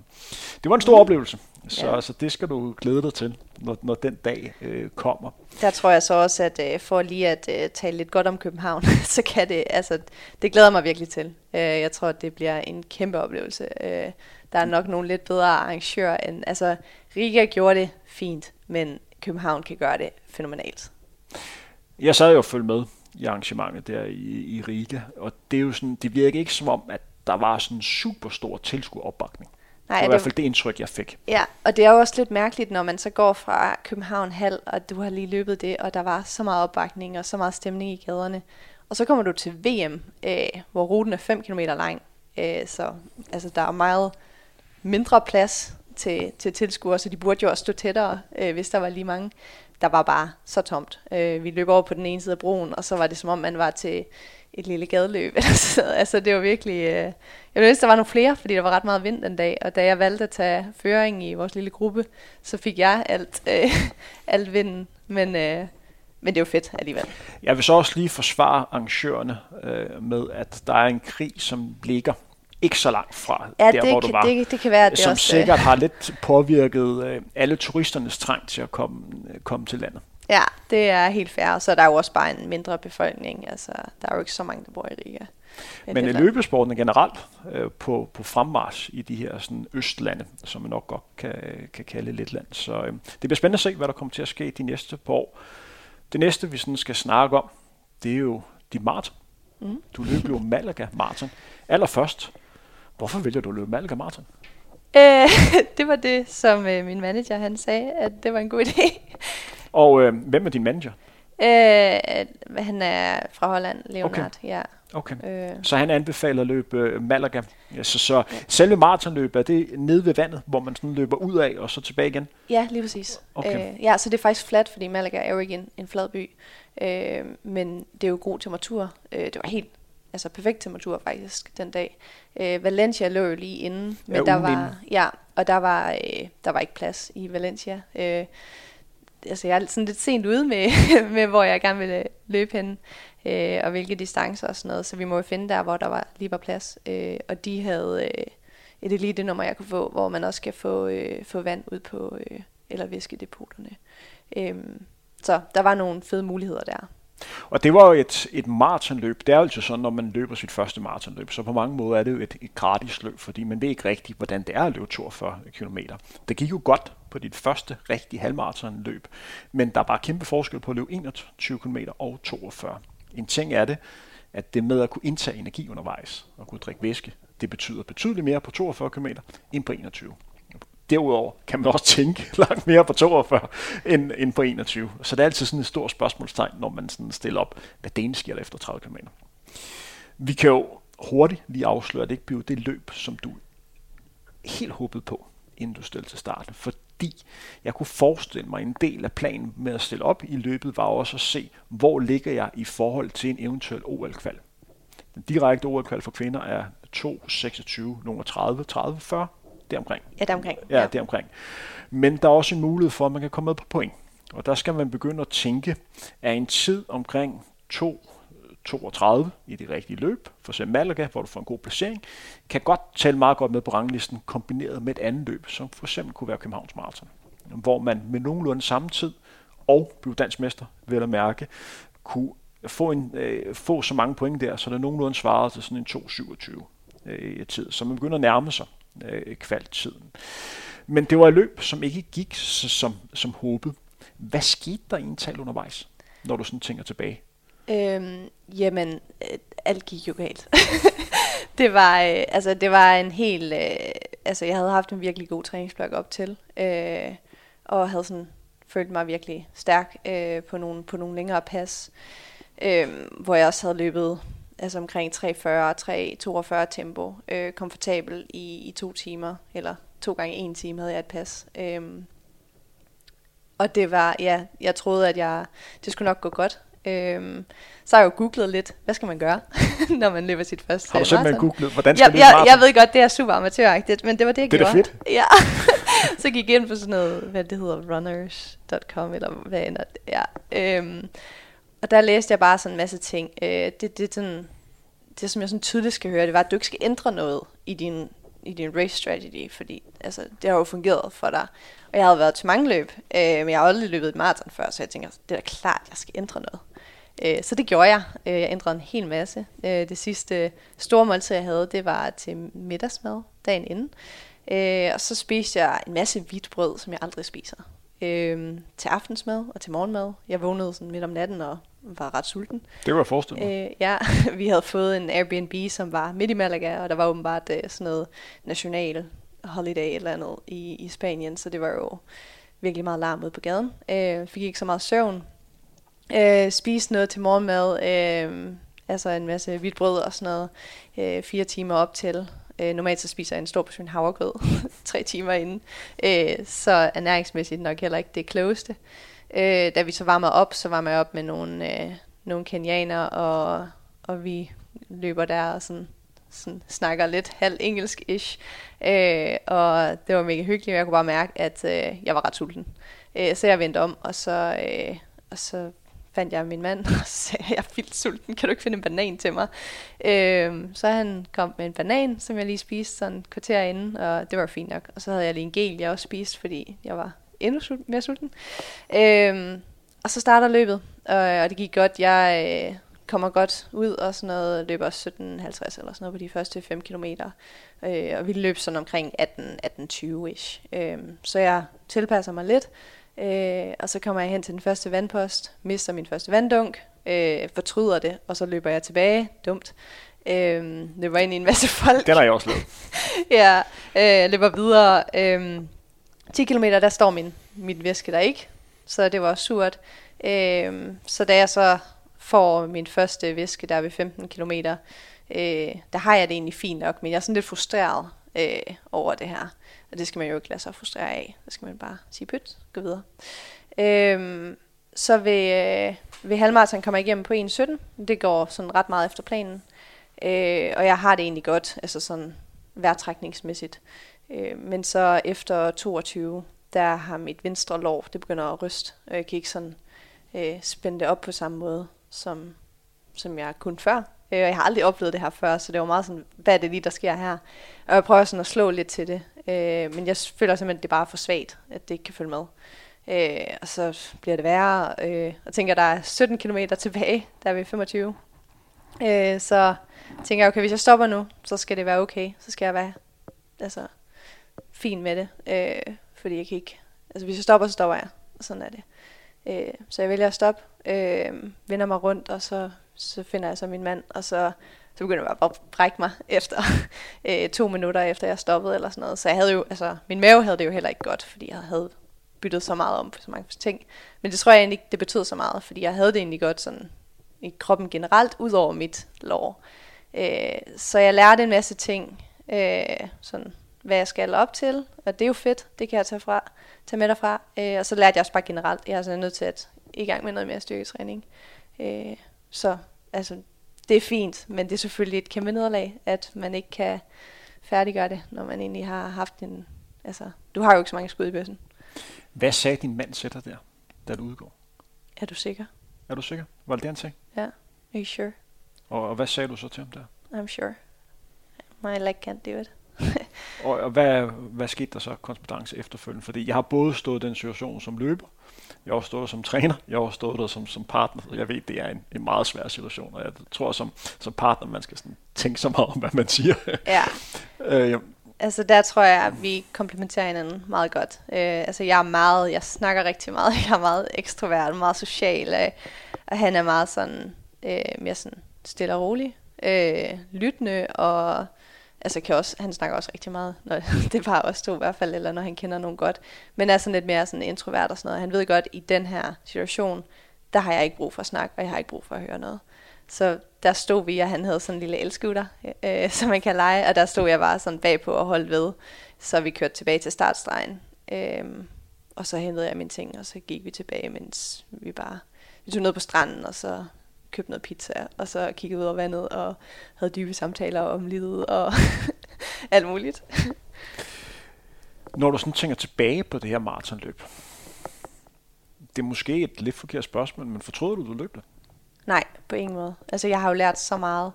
A: det var en stor oplevelse. Så,
B: Ja.
A: så det skal du glæde dig til, når, når den dag øh, kommer.
B: Der tror jeg så også, at øh, for lige at øh, tale lidt godt om København, så kan det, altså, det glæder mig virkelig til. Øh, jeg tror, at det bliver en kæmpe oplevelse. Øh, der er nok nogle lidt bedre arrangører end, altså, Riga gjorde det fint, men København kan gøre det fænomenalt.
A: Jeg sad jo og følte med i arrangementet der i, i Riga, og det er jo sådan, det virker ikke som om, at der var sådan en super stor tilskueropbakning.
B: Nej,
A: det var i
B: det-
A: hvert fald det indtryk, jeg fik.
B: Ja, og det er jo også lidt mærkeligt, når man så går fra København halv, og du har lige løbet det, og der var så meget opbakning og så meget stemning i gaderne. Og så kommer du til VM, øh, hvor ruten er 5 km lang, øh, så altså, der er meget mindre plads til, til tilskuere, så de burde jo også stå tættere, øh, hvis der var lige mange. Der var bare så tomt. Øh, vi løb over på den ene side af broen, og så var det som om, man var til et lille gadeløb. Altså det var virkelig... Øh, jeg ville ønske, der var nogle flere, fordi der var ret meget vind den dag. Og da jeg valgte at tage føring i vores lille gruppe, så fik jeg alt, øh, alt vinden. Men, øh, men det er jo fedt alligevel.
A: Jeg vil så også lige forsvare arrangørerne øh, med, at der er en krig, som ligger ikke så langt fra
B: Ja,
A: der,
B: det,
A: hvor du
B: kan,
A: var.
B: det, det kan være, det
A: som
B: også...
A: sikkert har lidt påvirket øh, alle turisternes trang til at komme, øh, komme til landet.
B: Ja, det er helt fair. Og så er der jo også bare en mindre befolkning. Altså, der er jo ikke så mange, der bor i Riga.
A: Men i løbesporten er generelt øh, på, på fremmarsch i de her sådan, østlande, som man nok godt kan, kan kalde Letland. Så øh, det bliver spændende at se, hvad der kommer til at ske de næste par år. Det næste, vi sådan skal snakke om, det er jo dit maraton.
B: Mm.
A: Du løber jo Malaga Marathon. Allerførst, hvorfor vælger du at løbe Malaga Marathon?
B: Øh, det var det, som øh, min manager han sagde, at det var en god idé.
A: Og øh, hvem er din manager?
B: Øh, han er fra Holland, Leonard. Okay. Ja.
A: Okay.
B: Øh,
A: Så han anbefaler at løbe øh, Malaga. Ja, så, så selve maratonløbet, er det nede ved vandet, hvor man sådan løber ud af og så tilbage igen?
B: ja, lige præcis.
A: Okay.
B: Øh, ja, så det er faktisk fladt, fordi Malaga er jo ikke en, en flad by. Øh, men det er jo god temperatur. Øh, det var helt altså perfekt temperatur faktisk den dag. Øh, Valencia lå jo lige inden, men
A: Ja,
B: der var,
A: inden.
B: ja, og der var, øh, der var ikke plads i Valencia. Øh, altså jeg er sådan lidt sent ude med, med hvor jeg gerne ville løbe hen, øh, og hvilke distancer og sådan noget, så vi må jo finde der, hvor der var lige var plads. Øh, og de havde øh, et elite nummer, jeg kunne få, hvor man også kan få, øh, få vand ud på, øh, eller væskedepoterne. Øh, så der var nogle fede muligheder der.
A: Og det var jo et, et maratonløb. Det er jo altså sådan, når man løber sit første maratonløb, så på mange måder er det jo et, et gratis løb, fordi man ved ikke rigtigt, hvordan det er at løbe 42 km. Det gik jo godt på dit første rigtige halvmaratonløb, men der er bare kæmpe forskel på at løbe 21 km og 42. En ting er det, at det med at kunne indtage energi undervejs og kunne drikke væske, det betyder betydeligt mere på 42 km end på 21. Derudover kan man også tænke langt mere på 42 end, end på 21. Så det er altid sådan et stort spørgsmålstegn, når man sådan stiller op, hvad det sker der efter 30 km. Vi kan jo hurtigt lige afsløre, at det ikke bliver det løb, som du helt håbede på, inden du stillede til starten. Fordi jeg kunne forestille mig, en del af planen med at stille op i løbet var også at se, hvor ligger jeg i forhold til en eventuel OL-kval. Den direkte OL-kval for kvinder er 2.26, nogle 30, 30, 40, deromkring.
B: Ja, deromkring.
A: Ja, ja. deromkring. Men der er også en mulighed for, at man kan komme med på point. Og der skal man begynde at tænke, at en tid omkring 32 i det rigtige løb, for eksempel Malaga, hvor du får en god placering, kan godt tælle meget godt med på ranglisten, kombineret med et andet løb, som for eksempel kunne være Københavns Marathon, hvor man med nogenlunde samme tid og blev dansk mester, vil at mærke, kunne få, en, øh, få så mange point der, så det nogenlunde svarede til sådan en 2.27 øh, tid. Så man begynder at nærme sig øh, kvaltiden. Men det var et løb, som ikke gik så, som, som håbet. Hvad skete der egentlig undervejs, når du sådan tænker tilbage?
B: Øhm, jamen, øh, alt gik jo galt. det var, øh, altså, det var en helt, øh, altså, jeg havde haft en virkelig god træningsblok op til, øh, og havde sådan følt mig virkelig stærk øh, på, nogle, på nogle længere pas, øh, hvor jeg også havde løbet altså omkring 3.40-3.42 tempo, øh, komfortabel i, i to timer, eller to gange en time havde jeg et pas. Øh, og det var, ja, jeg troede, at jeg, det skulle nok gå godt. Øhm, så har jeg jo googlet lidt, hvad skal man gøre, når man løber sit første
A: Har du simpelthen
B: maraton?
A: googlet, hvordan skal
B: jeg,
A: det
B: jeg, jeg ved godt, det er super amatøragtigt, men det var det, jeg
A: Det er da
B: gjorde.
A: fedt.
B: Ja. så gik jeg ind på sådan noget, hvad det hedder, runners.com, eller hvad end er det, ja. Øhm, og der læste jeg bare sådan en masse ting. Øh, det, det, er sådan, det, som jeg sådan tydeligt skal høre, det var, at du ikke skal ændre noget i din, i din race strategy, fordi altså, det har jo fungeret for dig. Og jeg havde været til mange løb, øh, men jeg har aldrig løbet et maraton før, så jeg tænker, det er da klart, jeg skal ændre noget. Øh, så det gjorde jeg. Øh, jeg ændrede en hel masse. Øh, det sidste store måltid, jeg havde, det var til middagsmad dagen inden. Og så spiste jeg en masse hvidt brød, som jeg aldrig spiser. Til aftensmad og til morgenmad. Jeg vågnede sådan midt om natten og var ret sulten.
A: Det var jeg forestille mig.
B: Øh, ja, vi havde fået en Airbnb, som var midt i Malaga, og der var åbenbart øh, sådan noget national holiday eller andet i, i Spanien, så det var jo virkelig meget larm ude på gaden. Øh, fik ikke så meget søvn. Øh, spise noget til morgenmad, øh, altså en masse hvidt brød og sådan noget, øh, fire timer op til. Øh, normalt så spiser jeg en stor portion havregrød tre timer inden, øh, så ernæringsmæssigt nok heller ikke det klogeste. Øh, da vi så varmer op, så varmer jeg op med nogle, øh, nogle kenianer, og, og vi løber der og sådan, sådan snakker lidt halv engelsk-ish. Øh, og det var mega hyggeligt, men jeg kunne bare mærke, at øh, jeg var ret sulten. Øh, så jeg vendte om, og så, øh, og så fandt jeg min mand, og så sagde jeg, jeg er vildt sulten, kan du ikke finde en banan til mig? Øh, så han kom med en banan, som jeg lige spiste sådan et kvarter inden, og det var fint nok. Og så havde jeg lige en gel, jeg også spiste, fordi jeg var endnu sul- mere sulten. Øh, og så starter løbet, og, og det gik godt. Jeg øh, kommer godt ud og sådan noget, løber 17.50 eller sådan noget på de første 5 km. Øh, og vi løb sådan omkring 18-20-ish. Øh, så jeg tilpasser mig lidt. Øh, og så kommer jeg hen til den første vandpost, mister min første vanddunk, øh, fortryder det, og så løber jeg tilbage, dumt. Øh, løber ind i en masse folk.
A: Den har jeg også lavet.
B: ja, øh, løber videre. Øh, 10 km, der står min, mit væske der ikke, så det var surt. Øh, så da jeg så får min første væske der ved 15 km, øh, der har jeg det egentlig fint nok, men jeg er sådan lidt frustreret øh, over det her. Og det skal man jo ikke lade sig frustrere af. Det skal man bare sige pyt, gå videre. Øhm, så ved, øh, ved halvmarathon kommer jeg igennem på 1.17. Det går sådan ret meget efter planen. Øh, og jeg har det egentlig godt, altså sådan vejrtrækningsmæssigt. Øh, men så efter 22, der har mit venstre lår, det begynder at ryste, og jeg kan ikke sådan øh, spænde det op på samme måde, som, som jeg kunne før. Øh, jeg har aldrig oplevet det her før, så det var meget sådan, hvad er det lige, der sker her? Og jeg prøver sådan at slå lidt til det, øh, men jeg føler simpelthen, at det bare er for svagt, at det ikke kan følge med. Øh, og så bliver det værre, øh, og tænker, at der er 17 km tilbage, der er vi 25. Øh, så tænker jeg, okay, hvis jeg stopper nu, så skal det være okay. Så skal jeg være altså, fin med det, øh, fordi jeg kan ikke... Altså, hvis jeg stopper, så stopper jeg. Sådan er det. Øh, så jeg vælger at stoppe, øh, vender mig rundt, og så, så finder jeg så min mand, og så, så begynder jeg bare at brække mig efter øh, to minutter efter jeg stoppede eller sådan noget. Så jeg havde jo, altså, min mave havde det jo heller ikke godt, fordi jeg havde byttet så meget om på så mange ting. Men det tror jeg egentlig ikke, det betød så meget, fordi jeg havde det egentlig godt sådan i kroppen generelt, ud over mit lår. Øh, så jeg lærte en masse ting, øh, sådan, hvad jeg skal op til, og det er jo fedt, det kan jeg tage, fra, tage med derfra. Øh, og så lærte jeg også bare generelt, jeg er sådan nødt til at i gang med noget mere styrketræning. Øh, så altså, det er fint, men det er selvfølgelig et kæmpe nederlag, at man ikke kan færdiggøre det, når man egentlig har haft en... Altså, du har jo ikke så mange skud i bøssen.
A: Hvad sagde din mand til dig der, da du udgår?
B: Er du sikker?
A: Er du sikker? Var det det, han sagde?
B: Ja. Yeah. Are you sure?
A: Og, og hvad sagde du så til ham der?
B: I'm sure. My leg can't do it.
A: og, og hvad, hvad skete der så konspirance efterfølgende? Fordi jeg har både stået i den situation som løber, jeg har stået der som træner, jeg har stået der som, som partner. Jeg ved, det er en, en meget svær situation, og jeg tror som, som partner, man skal sådan tænke så meget om, hvad man siger.
B: Ja. øh, ja. Altså der tror jeg, at vi komplementerer hinanden meget godt. Øh, altså jeg er meget, jeg snakker rigtig meget, jeg er meget ekstrovert, meget social, øh, og han er meget sådan, øh, mere sådan stille og rolig, øh, lyttende, og altså kan også, han snakker også rigtig meget, når det er bare os to i hvert fald, eller når han kender nogen godt, men er sådan lidt mere sådan introvert og sådan noget. Han ved godt, i den her situation, der har jeg ikke brug for at snakke, og jeg har ikke brug for at høre noget. Så der stod vi, og han havde sådan en lille elskutter, øh, som man kan lege, og der stod jeg bare sådan bagpå og holdt ved. Så vi kørte tilbage til startstregen, øh, og så hentede jeg mine ting, og så gik vi tilbage, mens vi bare, vi tog ned på stranden, og så købte noget pizza, og så kiggede ud over vandet, og havde dybe samtaler om livet, og alt muligt.
A: Når du sådan tænker tilbage på det her maratonløb, det er måske et lidt forkert spørgsmål, men fortryder du, du løb det?
B: Nej, på ingen måde. Altså, jeg har jo lært så meget.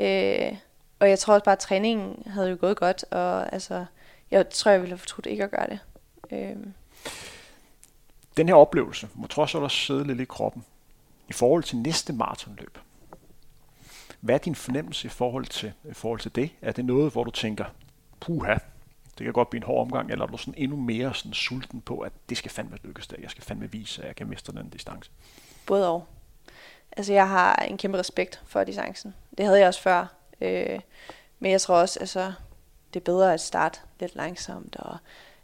B: Øh, og jeg tror også bare, at træningen havde jo gået godt, og altså, jeg tror, jeg ville have fortrudt ikke at gøre det. Øh.
A: Den her oplevelse må trods alt også sidde lidt i kroppen i forhold til næste maratonløb. Hvad er din fornemmelse i forhold til, i forhold til det? Er det noget, hvor du tænker, puha, det kan godt blive en hård omgang, eller er du sådan endnu mere sådan sulten på, at det skal fandme lykkes der, jeg skal fandme vise, at jeg kan mestre den distance?
B: Både og. Altså, jeg har en kæmpe respekt for distancen. Det havde jeg også før. Øh, men jeg tror også, altså, det er bedre at starte lidt langsomt og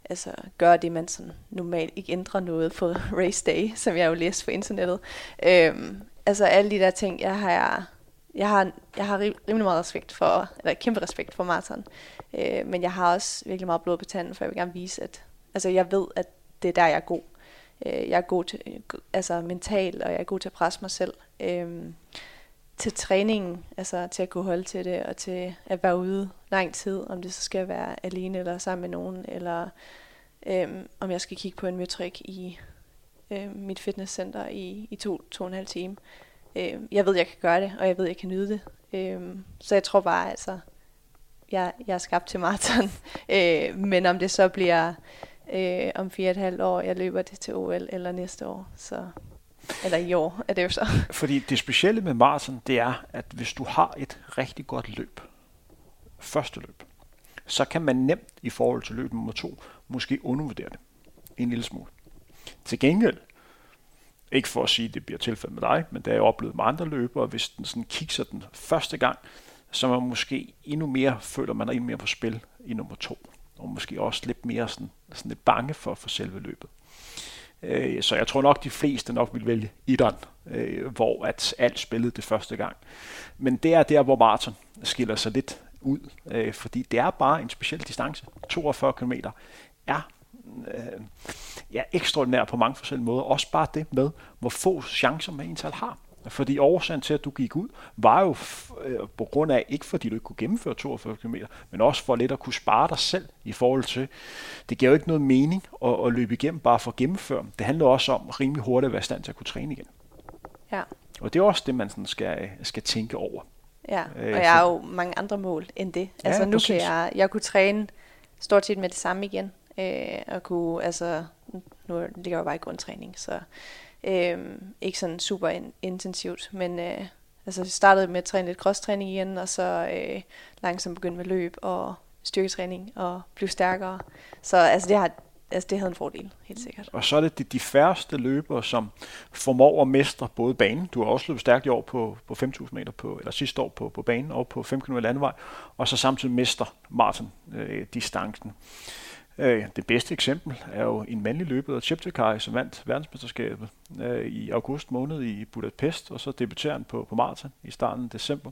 B: altså, gøre det, man sådan normalt ikke ændrer noget på race day, som jeg jo læste på internettet. Øhm, altså alle de der ting, jeg har, jeg har, jeg har rimelig meget respekt for, eller kæmpe respekt for maraton. Øh, men jeg har også virkelig meget blod på tanden, for jeg vil gerne vise, at altså, jeg ved, at det er der, jeg er god. Øh, jeg er god til, øh, altså mental, og jeg er god til at presse mig selv. Øh, til træningen, altså til at kunne holde til det, og til at være ude lang tid, om det så skal være alene eller sammen med nogen, eller øhm, om jeg skal kigge på en metrik i øhm, mit fitnesscenter i, i to, to og en halv time. Øhm, jeg ved, jeg kan gøre det, og jeg ved, jeg kan nyde det. Øhm, så jeg tror bare, altså, jeg, jeg er skabt til maraton. øh, men om det så bliver øh, om fire og et halvt år, jeg løber det til OL eller næste år, så eller i år er det jo så.
A: Fordi det specielle med maraton, det er, at hvis du har et rigtig godt løb, første løb, så kan man nemt i forhold til løb nummer to, måske undervurdere det en lille smule. Til gengæld, ikke for at sige, at det bliver tilfældet med dig, men det er jeg oplevet med andre løbere, hvis den sådan kigger den første gang, så man måske endnu mere føler, man er endnu mere på spil i nummer to. Og måske også lidt mere sådan, sådan lidt bange for, for selve løbet. Øh, så jeg tror nok, de fleste nok vil vælge Idon, øh, hvor at alt spillede det første gang. Men det er der, hvor maraton skiller sig lidt ud, øh, fordi det er bare en speciel distance. 42 km er øh, ja, ekstraordinær på mange forskellige måder. Også bare det med, hvor få chancer man egentlig har. Fordi årsagen til, at du gik ud, var jo øh, på grund af, ikke fordi du ikke kunne gennemføre 42 km, men også for lidt at kunne spare dig selv i forhold til, det giver jo ikke noget mening at, at løbe igennem bare for at gennemføre. Det handler også om rimelig hurtigt at være i stand til at kunne træne igen.
B: Ja.
A: Og det er også det, man sådan skal, skal tænke over.
B: Ja, øh, og jeg har jo mange andre mål end det. Altså ja, nu præcis. kan jeg, jeg kunne træne stort set med det samme igen. Øh, og kunne, altså, nu ligger jeg jo bare i grundtræning, så øh, ikke sådan super in, intensivt, men øh, altså jeg startede med at træne lidt crosstræning igen, og så øh, langsomt begyndte med løb og styrketræning og blive stærkere. Så altså det har altså det havde en fordel, helt sikkert.
A: Og så er det de, de færreste løbere, som formår at mestre både banen. Du har også løbet stærkt i år på, på 5.000 meter, på, eller sidste år på, på banen, og på 5 km landevej, og så samtidig mester maraton øh, distancen. Øh, det bedste eksempel er jo en mandlig løber, Cheptekai, Cheptegei, som vandt verdensmesterskabet øh, i august måned i Budapest, og så debuterer han på, på maraton i starten af december.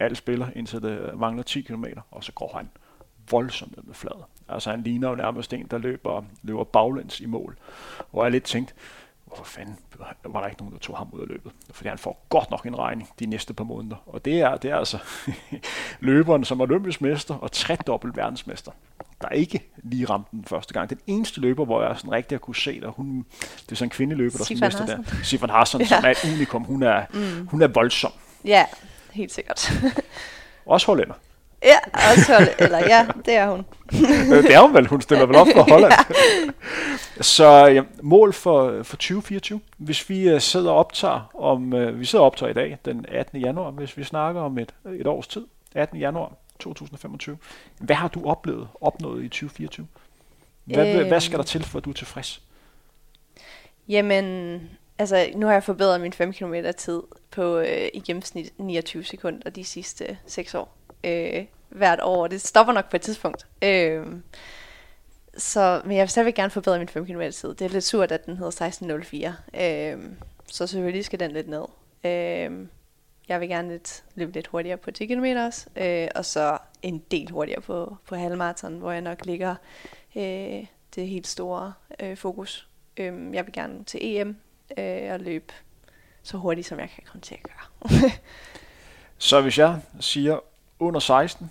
A: Alle spiller indtil det øh, mangler 10 km, og så går han voldsomt ned med fladet. Altså han ligner jo nærmest en, der løber, løber baglæns i mål. Og jeg lidt tænkt, hvorfor fanden var der ikke nogen, der tog ham ud af løbet? Fordi han får godt nok en regning de næste par måneder. Og det er, det er altså løberen, som er olympisk mester og tredobbelt verdensmester der ikke lige ramte den første gang. Den eneste løber, hvor jeg sådan rigtig har kunne se det, hun, det er sådan en kvindeløber, der sådan mister der. Sifan Hassan, ja. som er et unikum. Hun er, mm. hun er voldsom.
B: Ja, helt sikkert.
A: Også hollænder.
B: Ja, også hold, eller ja, det er hun.
A: Øh, det er hun vel, hun stiller vel op for Holland. ja. Så ja, mål for, for 2024, hvis vi uh, sidder og optager om, uh, vi sidder og optager i dag, den 18. januar, hvis vi snakker om et, et års tid, 18. januar 2025. Hvad har du oplevet, opnået i 2024? Hvad, øh, hvad skal der til, for at du er tilfreds?
B: Jamen, altså nu har jeg forbedret min 5 km tid på øh, i gennemsnit 29 sekunder de sidste 6 år øh, hvert år. Det stopper nok på et tidspunkt. Øh, så, men jeg vil stadigvæk gerne forbedre min 5 km tid. Det er lidt surt, at den hedder 16.04. Øh, så selvfølgelig skal den lidt ned. Øh, jeg vil gerne lidt, løbe lidt hurtigere på 10 km også, øh, og så en del hurtigere på, på halvmarathon, hvor jeg nok ligger øh, det helt store øh, fokus. Øh, jeg vil gerne til EM øh, og løbe så hurtigt, som jeg kan komme til at gøre.
A: så hvis jeg siger under 16,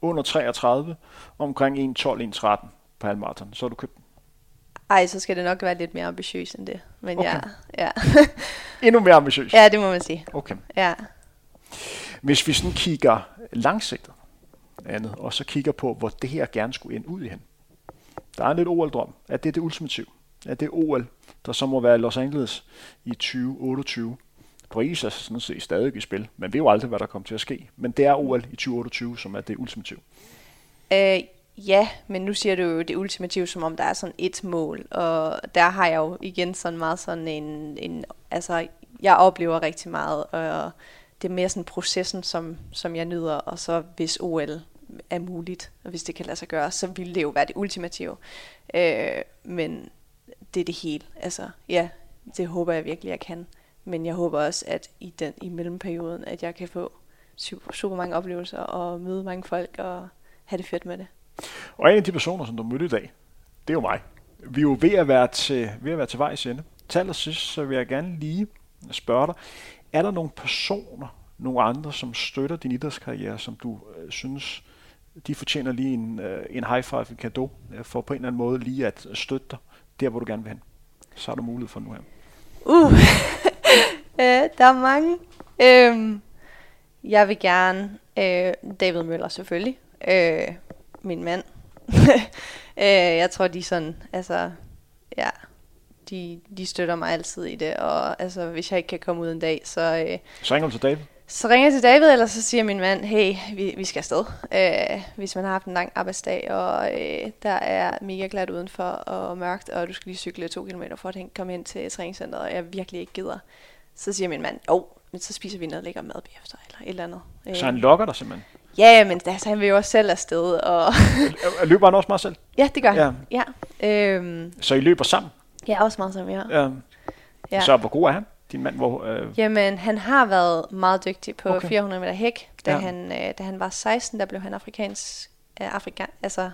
A: under 33, omkring 1.12-1.13 på halvmarathon, så har du købt den?
B: Ej, så skal det nok være lidt mere ambitiøst end det. Men okay. ja, ja.
A: Endnu mere ambitiøst?
B: Ja, det må man sige.
A: Okay.
B: Ja.
A: Hvis vi sådan kigger langsigtet, andet, og så kigger på, hvor det her gerne skulle ende ud i hen. Der er en lidt OL-drøm. Er det det ultimative? Er det OL, der så må være Los Angeles i 2028? Paris er sådan set stadig i spil. Man ved jo aldrig, hvad der kommer til at ske. Men det er OL i 2028, som er det ultimative.
B: Øh, Ja, men nu siger du jo det ultimative, som om der er sådan et mål, og der har jeg jo igen sådan meget sådan en, en altså jeg oplever rigtig meget, og det er mere sådan processen, som, som jeg nyder, og så hvis OL er muligt, og hvis det kan lade sig gøre, så vil det jo være det ultimative. Øh, men det er det hele. Altså, ja, det håber jeg virkelig, jeg kan. Men jeg håber også, at i den i mellemperioden, at jeg kan få super, super mange oplevelser og møde mange folk og have det fedt med det.
A: Og en af de personer, som du mødte i dag, det er jo mig. Vi er jo ved at være til, ved at være til vejs ende. Til allersidst, så vil jeg gerne lige spørge dig, er der nogle personer, nogle andre, som støtter din idrætskarriere, som du øh, synes, de fortjener lige en, øh, en high five, en kado, øh, for på en eller anden måde lige at støtte dig der, hvor du gerne vil hen. Så har du mulighed for nu her.
B: Uh, øh, der er mange. Øhm, jeg vil gerne, øh, David Møller selvfølgelig, øh, min mand. øh, jeg tror, de sådan, altså, ja, de, de støtter mig altid i det, og altså, hvis jeg ikke kan komme ud en dag, så... Øh,
A: så ringer du til David?
B: Så ringer jeg til David, eller så siger min mand, hey, vi, vi skal afsted. Øh, hvis man har haft en lang arbejdsdag, og øh, der er mega glat udenfor og mørkt, og du skal lige cykle to kilometer for at komme ind til træningscenteret, og jeg virkelig ikke gider. Så siger min mand, jo, men så spiser vi noget lækker mad bagefter, eller et eller andet.
A: Så han lokker dig simpelthen?
B: Ja, men altså, han vil jo også selv afsted. Og
A: løber han også meget selv?
B: Ja, det gør han. Ja. ja. Øhm.
A: Så I løber sammen?
B: Ja, også meget sammen, ja. ja.
A: ja. Så hvor god er han? Din mand, hvor,
B: øh... Jamen, han har været meget dygtig på okay. 400 meter hæk. Da, ja. han, øh, da han var 16, der blev han afrikansk, øh, afrika, altså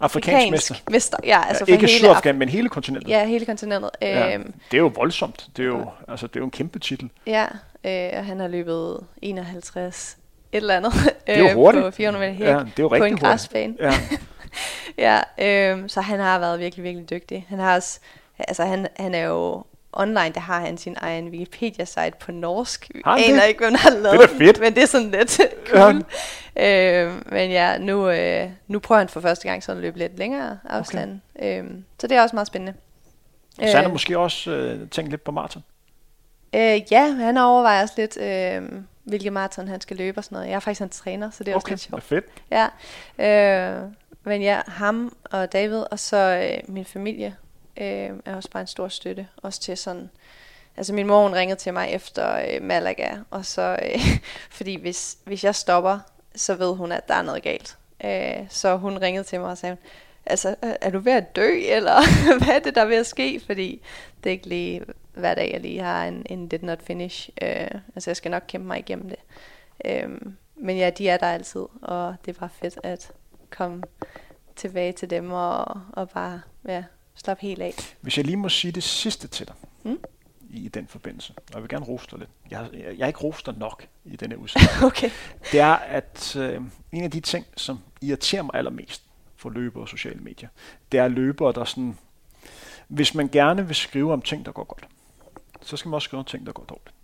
A: afrikansk mester.
B: mester. Ja, altså
A: ja, ikke
B: hele
A: Sydafrika, men hele kontinentet.
B: Ja, hele kontinentet.
A: Ja, øhm, det er jo voldsomt. Det er jo, ja. altså, det er jo en kæmpe titel.
B: Ja, øh, og han har løbet 51 et eller andet.
A: Det er jo hurtigt.
B: På 400 meter
A: ja, det er jo
B: på en græsbane.
A: Ja.
B: ja, øh, så han har været virkelig, virkelig dygtig. Han har også, altså han, han er jo online, der har han sin egen Wikipedia-site på norsk. Jeg aner ikke, hvem der har lavet
A: det er fedt.
B: men det er sådan lidt cool. Ja. Øh, men ja, nu, øh, nu prøver han for første gang sådan at løbe lidt længere afstand. Okay. Øh, så det er også meget spændende.
A: Så han har øh, måske også øh, tænkt lidt på maraton?
B: Øh, ja, han overvejer også lidt, øh, hvilke maraton han skal løbe og sådan noget. Jeg er faktisk en træner, så det er
A: okay,
B: også lidt sjovt.
A: fedt.
B: Ja, øh, men ja, ham og David, og så øh, min familie øh, er også bare en stor støtte. Også til sådan, altså min mor hun ringede til mig efter øh, Malaga, og så, øh, fordi hvis, hvis jeg stopper, så ved hun, at der er noget galt. Øh, så hun ringede til mig og sagde, altså, er du ved at dø, eller hvad er det, der er ved at ske? Fordi det er ikke lige hver dag, jeg lige har en, en did not finish. Øh, altså, jeg skal nok kæmpe mig igennem det. Øh, men ja, de er der altid, og det er bare fedt at komme tilbage til dem og, og bare ja, slappe helt af.
A: Hvis jeg lige må sige det sidste til dig mm? i den forbindelse, og jeg vil gerne rose dig lidt. Jeg, jeg, jeg er ikke rost dig nok i denne udsendelse.
B: okay.
A: Det er, at øh, en af de ting, som irriterer mig allermest for løbere og sociale medier, det er løbere, der sådan, hvis man gerne vil skrive om ting, der går godt, så skal man også skrive om ting, der går dårligt.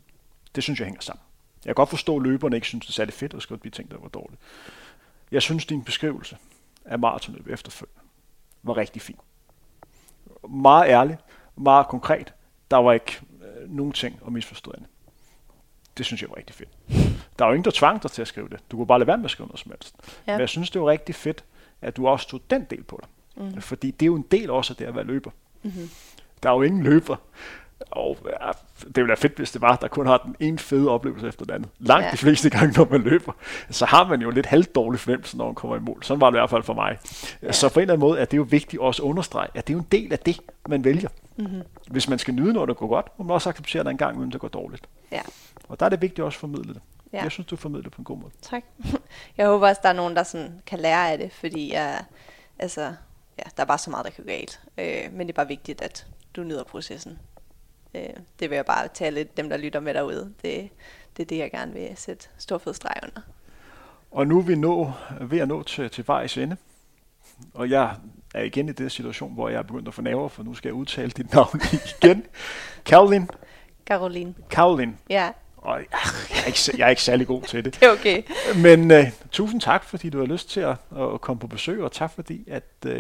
A: Det synes jeg hænger sammen. Jeg kan godt forstå, at løberne ikke synes, det er særlig fedt at skrive de ting, der går dårligt. Jeg synes, din beskrivelse af maratonløb efterfølgende var rigtig fin. Meget ærlig, meget konkret. Der var ikke øh, nogen ting at misforstå andet. Det synes jeg var rigtig fedt. Der er jo ingen, der tvang dig til at skrive det. Du kunne bare lade være med at skrive noget som helst. Ja. Men jeg synes, det var rigtig fedt, at du også tog den del på dig. Mm. Fordi det er jo en del også af det at være løber. Mm-hmm. Der er jo ingen løber, og ja, det ville være fedt, hvis det var, der kun har den ene fede oplevelse efter den anden. Langt ja. de fleste gange, når man løber, så har man jo lidt halvdårlig fornemmelse, når man kommer i mål. Sådan var det i hvert fald for mig. Ja. Så på en eller anden måde er det jo vigtigt også at understrege, at det er jo en del af det, man vælger. Mm-hmm. Hvis man skal nyde noget, der går godt, må man også acceptere, at der engang imellem det går dårligt. Ja. Og der er det vigtigt også at formidle det. Ja. Jeg synes, du formidler det på en god måde.
B: Tak. Jeg håber også, der er nogen, der sådan kan lære af det, fordi jeg, altså, ja, der er bare så meget, der kan gå galt. Øh, men det er bare vigtigt, at du nyder processen. Øh, det vil jeg bare tale lidt dem, der lytter med derude. Det, det er det, jeg gerne vil sætte stor fed streg under.
A: Og nu er vi nå, ved at nå til, til vejs ende. Og jeg er igen i den situation, hvor jeg er begyndt at få nerver, for nu skal jeg udtale dit navn igen. Caroline.
B: Caroline.
A: Caroline.
B: Ja.
A: Og jeg, jeg, er ikke, jeg er ikke særlig god til det.
B: Det er okay.
A: Men uh, tusind tak, fordi du har lyst til at, at komme på besøg, og tak fordi, at uh,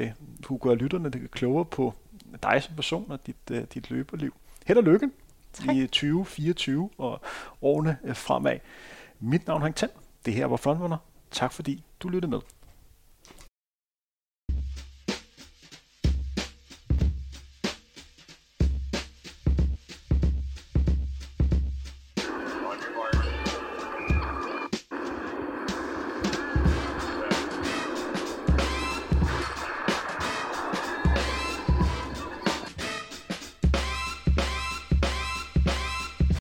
A: du gør lytterne det klogere på dig som person og dit, uh, dit løberliv. Held og lykke tak. i 2024 og årene fremad. Mit navn er Hank Ten. Det her var Frontrunner. Tak fordi du lyttede med.